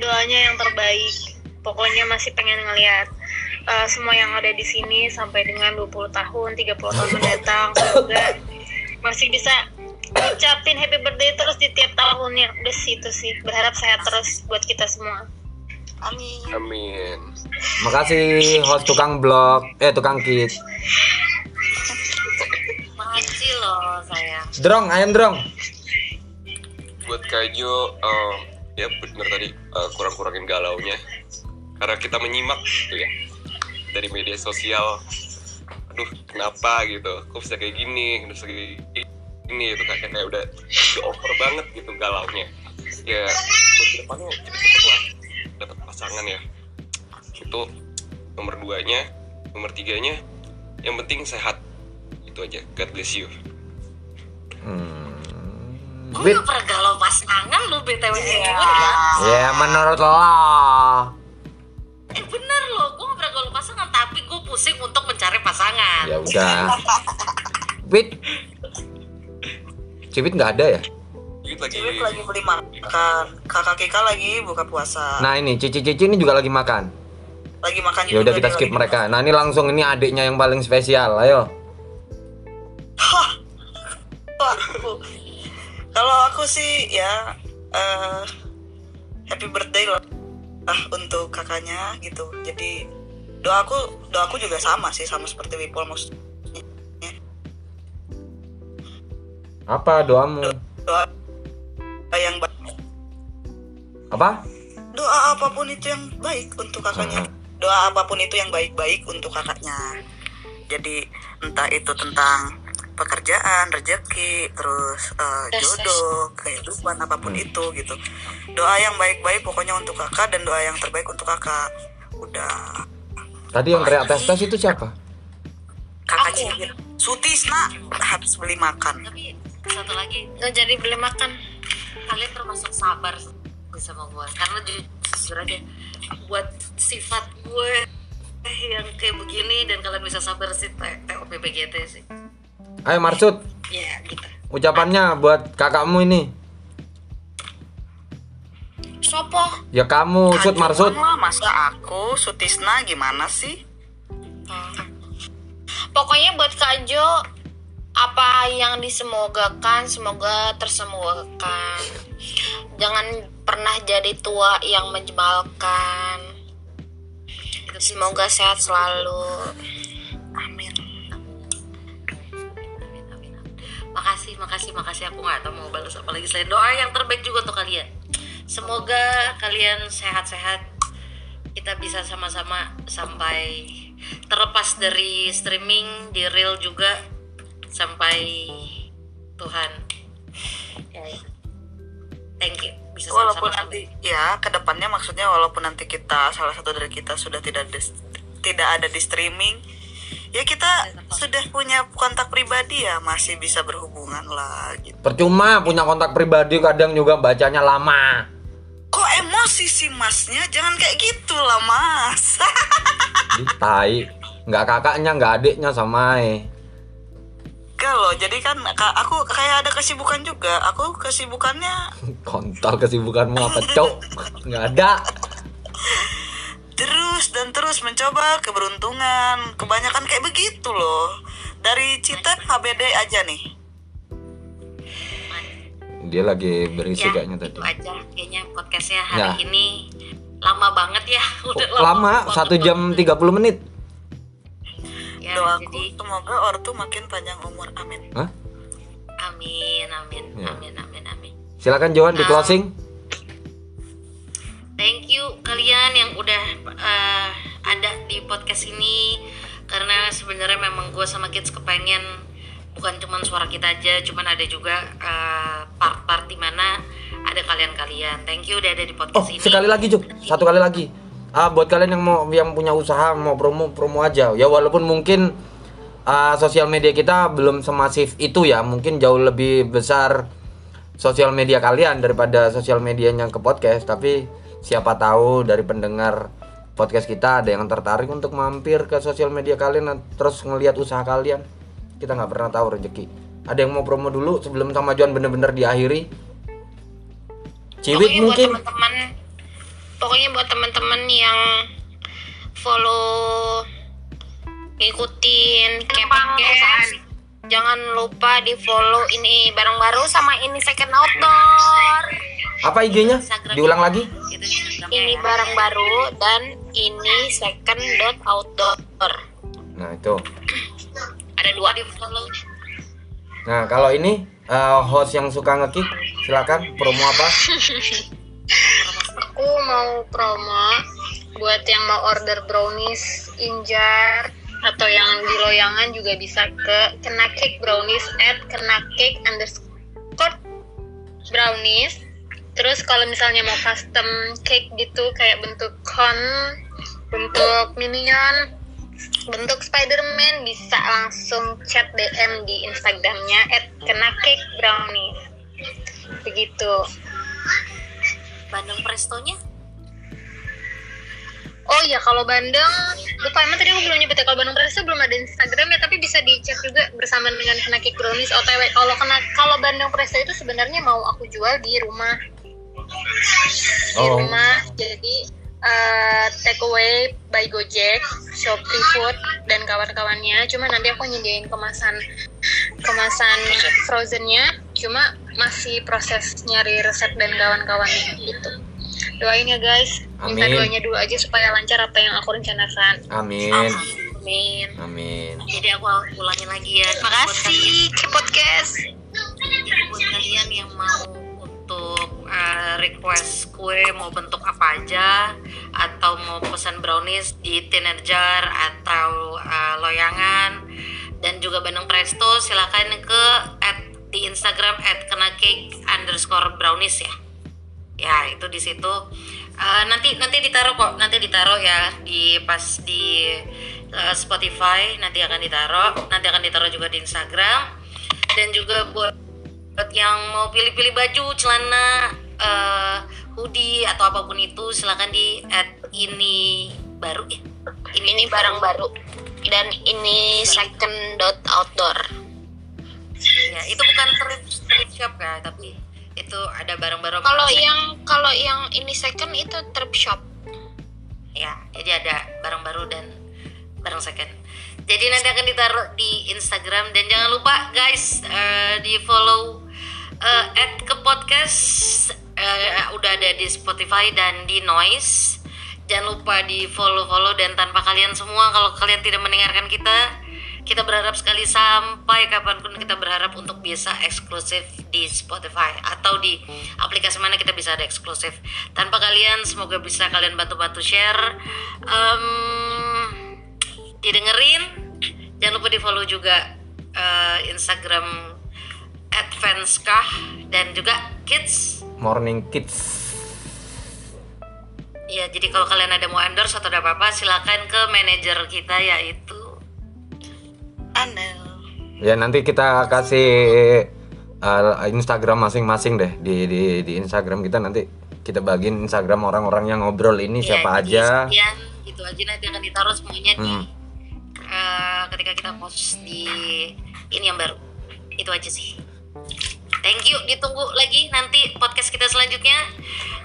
Doanya yang terbaik. Pokoknya masih pengen ngeliat eh, semua yang ada di sini sampai dengan 20 tahun, 30 tahun mendatang. Semoga masih bisa ucapin happy birthday terus di tiap tahunnya. Udah sih itu sih. Berharap sehat terus buat kita semua. Amin. Amin. Makasih host tukang blog, eh tukang kit. makasih loh sayang Drong, ayam drong. Buat Kaijo, eh, ya bener tadi eh, kurang-kurangin galaunya. Karena kita menyimak gitu ya dari media sosial. Aduh, kenapa gitu? Kok bisa kayak gini? Kok bisa kayak gini gitu kan kayak udah, udah over banget gitu galaunya. Ya, buat ke depannya cepet-cepet lah dapat pasangan ya. Itu nomor duanya, nomor tiganya, yang penting sehat. Itu aja. God bless you. Hmm, gue gak pernah galau pasangan lu btw gue ya Ya menurut lo. Eh bener loh gue gak pernah galau pasangan tapi gue pusing untuk mencari pasangan Ya udah. Wit. Cipit nggak ada ya? Duit lagi. Cewek lagi beli makan kakak Kika lagi buka puasa Nah ini cici-cici ini juga lagi makan. lagi makan Ya udah kita skip mereka. Nah ini langsung ini adiknya yang paling spesial. Ayo. Aku- kalau aku sih ya eh, happy birthday lah ah, untuk kakaknya gitu jadi doaku doaku juga sama sih sama seperti Wipol maksudnya Apa doamu? doa yang baik Apa? doa apa pun itu yang baik untuk kakaknya Hmm. doa apa pun itu yang baik-baik untuk kakaknya jadi entah itu tentang pekerjaan rezeki terus Yes, jodoh kehidupan apa pun itu gitu. Doa yang baik-baik pokoknya untuk kakak dan doa yang terbaik untuk kakak. Udah. Tadi yang teriak tes tes itu siapa? kakak cihir Sutisna habis beli makan. Tapi satu lagi nggak jadi beli makan. Kalian termasuk sabar sama gue karena ju- jujur aja buat sifat gue yang kayak begini dan kalian bisa sabar sih T- TOPPGT sih Ayo Marsud, ya gitu. Ucapannya buat kakakmu ini. sopo? Ya kamu, Sud Marsud. lah, masa aku Sutisna gimana sih? Pokoknya buat Kak Jo apa yang disemogakan semoga tersemogakan. Jangan pernah jadi tua yang menjebalkan. Semoga sehat selalu makasih makasih makasih. Aku nggak tahu mau balas apa lagi. Selain doa yang terbaik juga untuk kalian. Semoga kalian sehat-sehat. Kita bisa sama-sama sampai terlepas dari streaming di real juga sampai Tuhan. Ya, ya. thank you. Bisa walaupun sama-sama nanti ya ke depannya maksudnya walaupun nanti kita salah satu dari kita sudah tidak tidak ada di streaming ya kita sudah punya kontak pribadi ya masih bisa berhubungan lah gitu Percuma punya kontak pribadi kadang juga bacanya lama. kok emosi sih masnya jangan kayak gitu lah mas tai. Nggak kakaknya, nggak adiknya sama eh. kalau jadi kan ka- aku kayak ada kesibukan juga aku kesibukannya Kontol kesibukanmu apa, Cok? Nggak ada. Terus dan terus mencoba keberuntungan kebanyakan kayak begitu loh dari Cita HBD aja nih Dia lagi berisi ya kayaknya tadi. itu aja kayaknya podcastnya hari Ya. ini lama banget ya udah Lama, banget satu jam 30 menit. ya, doaku jadi semoga ortu makin panjang umur amin Hah? amin amin Ya. amin amin amin Silakan Johan di Ah. closing. Thank you kalian yang udah eh, ada di podcast ini karena sebenarnya memang gue sama kids kepengen bukan cuman suara kita aja cuman ada juga eh, part-part di mana ada kalian-kalian thank you udah ada di Oh, podcast ini sekali lagi, Juk. Satu kali lagi. Ah, buat kalian yang mau yang punya usaha mau promo promo aja. Ya walaupun mungkin ah, sosial media kita belum semasif itu ya, mungkin jauh lebih besar sosial media kalian daripada sosial medianya ke podcast, tapi siapa tahu dari pendengar podcast kita ada yang tertarik untuk mampir ke sosial media kalian dan terus ngelihat usaha kalian. Kita nggak pernah tahu rezeki. Ada yang mau promo dulu sebelum sama Juan bener-bener diakhiri? Ciwit pokoknya mungkin. buat teman-teman pokoknya buat teman-teman yang follow ngikutin Kepakes jangan lupa di follow ini barang baru sama ini second outdoor Apa IG-nya? Diulang lagi? Itu Instagramnya ini ya. barang baru dan ini second dot outdoor Nah, itu. ada dua di follow Nah, kalau ini eh, host yang suka ngekick, silakan promo apa? aku mau promo buat yang mau order brownies injar atau yang di loyangan juga bisa ke kena cake brownies at kena cake underscore brownies terus kalau misalnya mau custom cake gitu kayak bentuk cone bentuk minion bentuk Spiderman bisa langsung chat DM di Instagramnya at kena cake brownies begitu. Bandeng Prestonya? Oh iya kalau Bandeng lupa emang tadi aku belum nyebut ya kalau Bandeng Presto belum ada Instagram ya tapi bisa dicek juga bersama dengan Kenakik Brownies. OTW kalau kena kalau Bandeng Presto itu sebenarnya mau aku jual di rumah di Oh. rumah jadi eh, take away by Gojek, Shopee Food dan kawan-kawannya. Cuma nanti aku nyediain kemasan kemasan frozennya. Cuma masih proses nyari resep dan kawan-kawannya gitu. Doain ya guys. Minta Amin. doanya dulu aja supaya lancar apa yang aku rencanakan. Amin. Amin Amin. jadi aku ulangin lagi ya Terima kasih ke podcast. Buat kalian yang mau untuk uh, request kue mau bentuk apa aja atau mau pesan brownies di jar atau uh, loyangan. Dan juga Bandeng Presto silakan ke at, di Instagram at kenacake underscore brownies ya. Ya itu di situ. Uh, nanti nanti ditaruh kok nanti ditaruh ya di pas di uh, Spotify nanti akan ditaruh nanti akan ditaruh juga di Instagram. Dan juga buat buat yang mau pilih-pilih baju celana uh, hoodie atau apa pun itu silakan di add ini baru ya. Ini barang baru. Dan ini second dot outdoor. ya itu bukan thrift, thrift shop ya tapi itu ada barang-barang Kalau yang kalau yang ini second itu thrift shop. ya jadi ada barang baru dan barang second. Jadi nanti akan ditaruh di Instagram. Dan jangan lupa guys eh, di follow eh, at ke podcast eh, udah ada di Spotify dan di Noise jangan lupa di follow follow dan tanpa kalian semua kalau kalian tidak mendengarkan kita kita berharap sekali sampai kapan pun kita berharap untuk bisa eksklusif di Spotify atau di aplikasi mana kita bisa ada eksklusif. Tanpa kalian, semoga bisa kalian bantu-bantu share, Em, didengerin. Jangan lupa di follow juga eh, Instagram @fanskah dan juga kids. Morning Kids. Ya, jadi kalau kalian ada mau endorse atau ada apa-apa, silakan ke manajer kita yaitu Anel. Ya nanti kita kasih uh, Instagram masing-masing deh di, di di Instagram kita nanti kita bagiin Instagram orang-orang yang ngobrol ini Ya, siapa jadi aja. sekian, gitu aja nanti akan ditaruh semuanya di Hmm. eh, ketika kita post di ini yang baru. Itu aja sih. Thank you, ditunggu lagi nanti podcast kita selanjutnya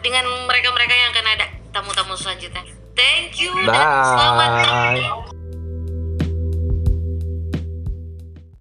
dengan mereka-mereka yang akan ada tamu-tamu selanjutnya. Thank you dan selamat Bye.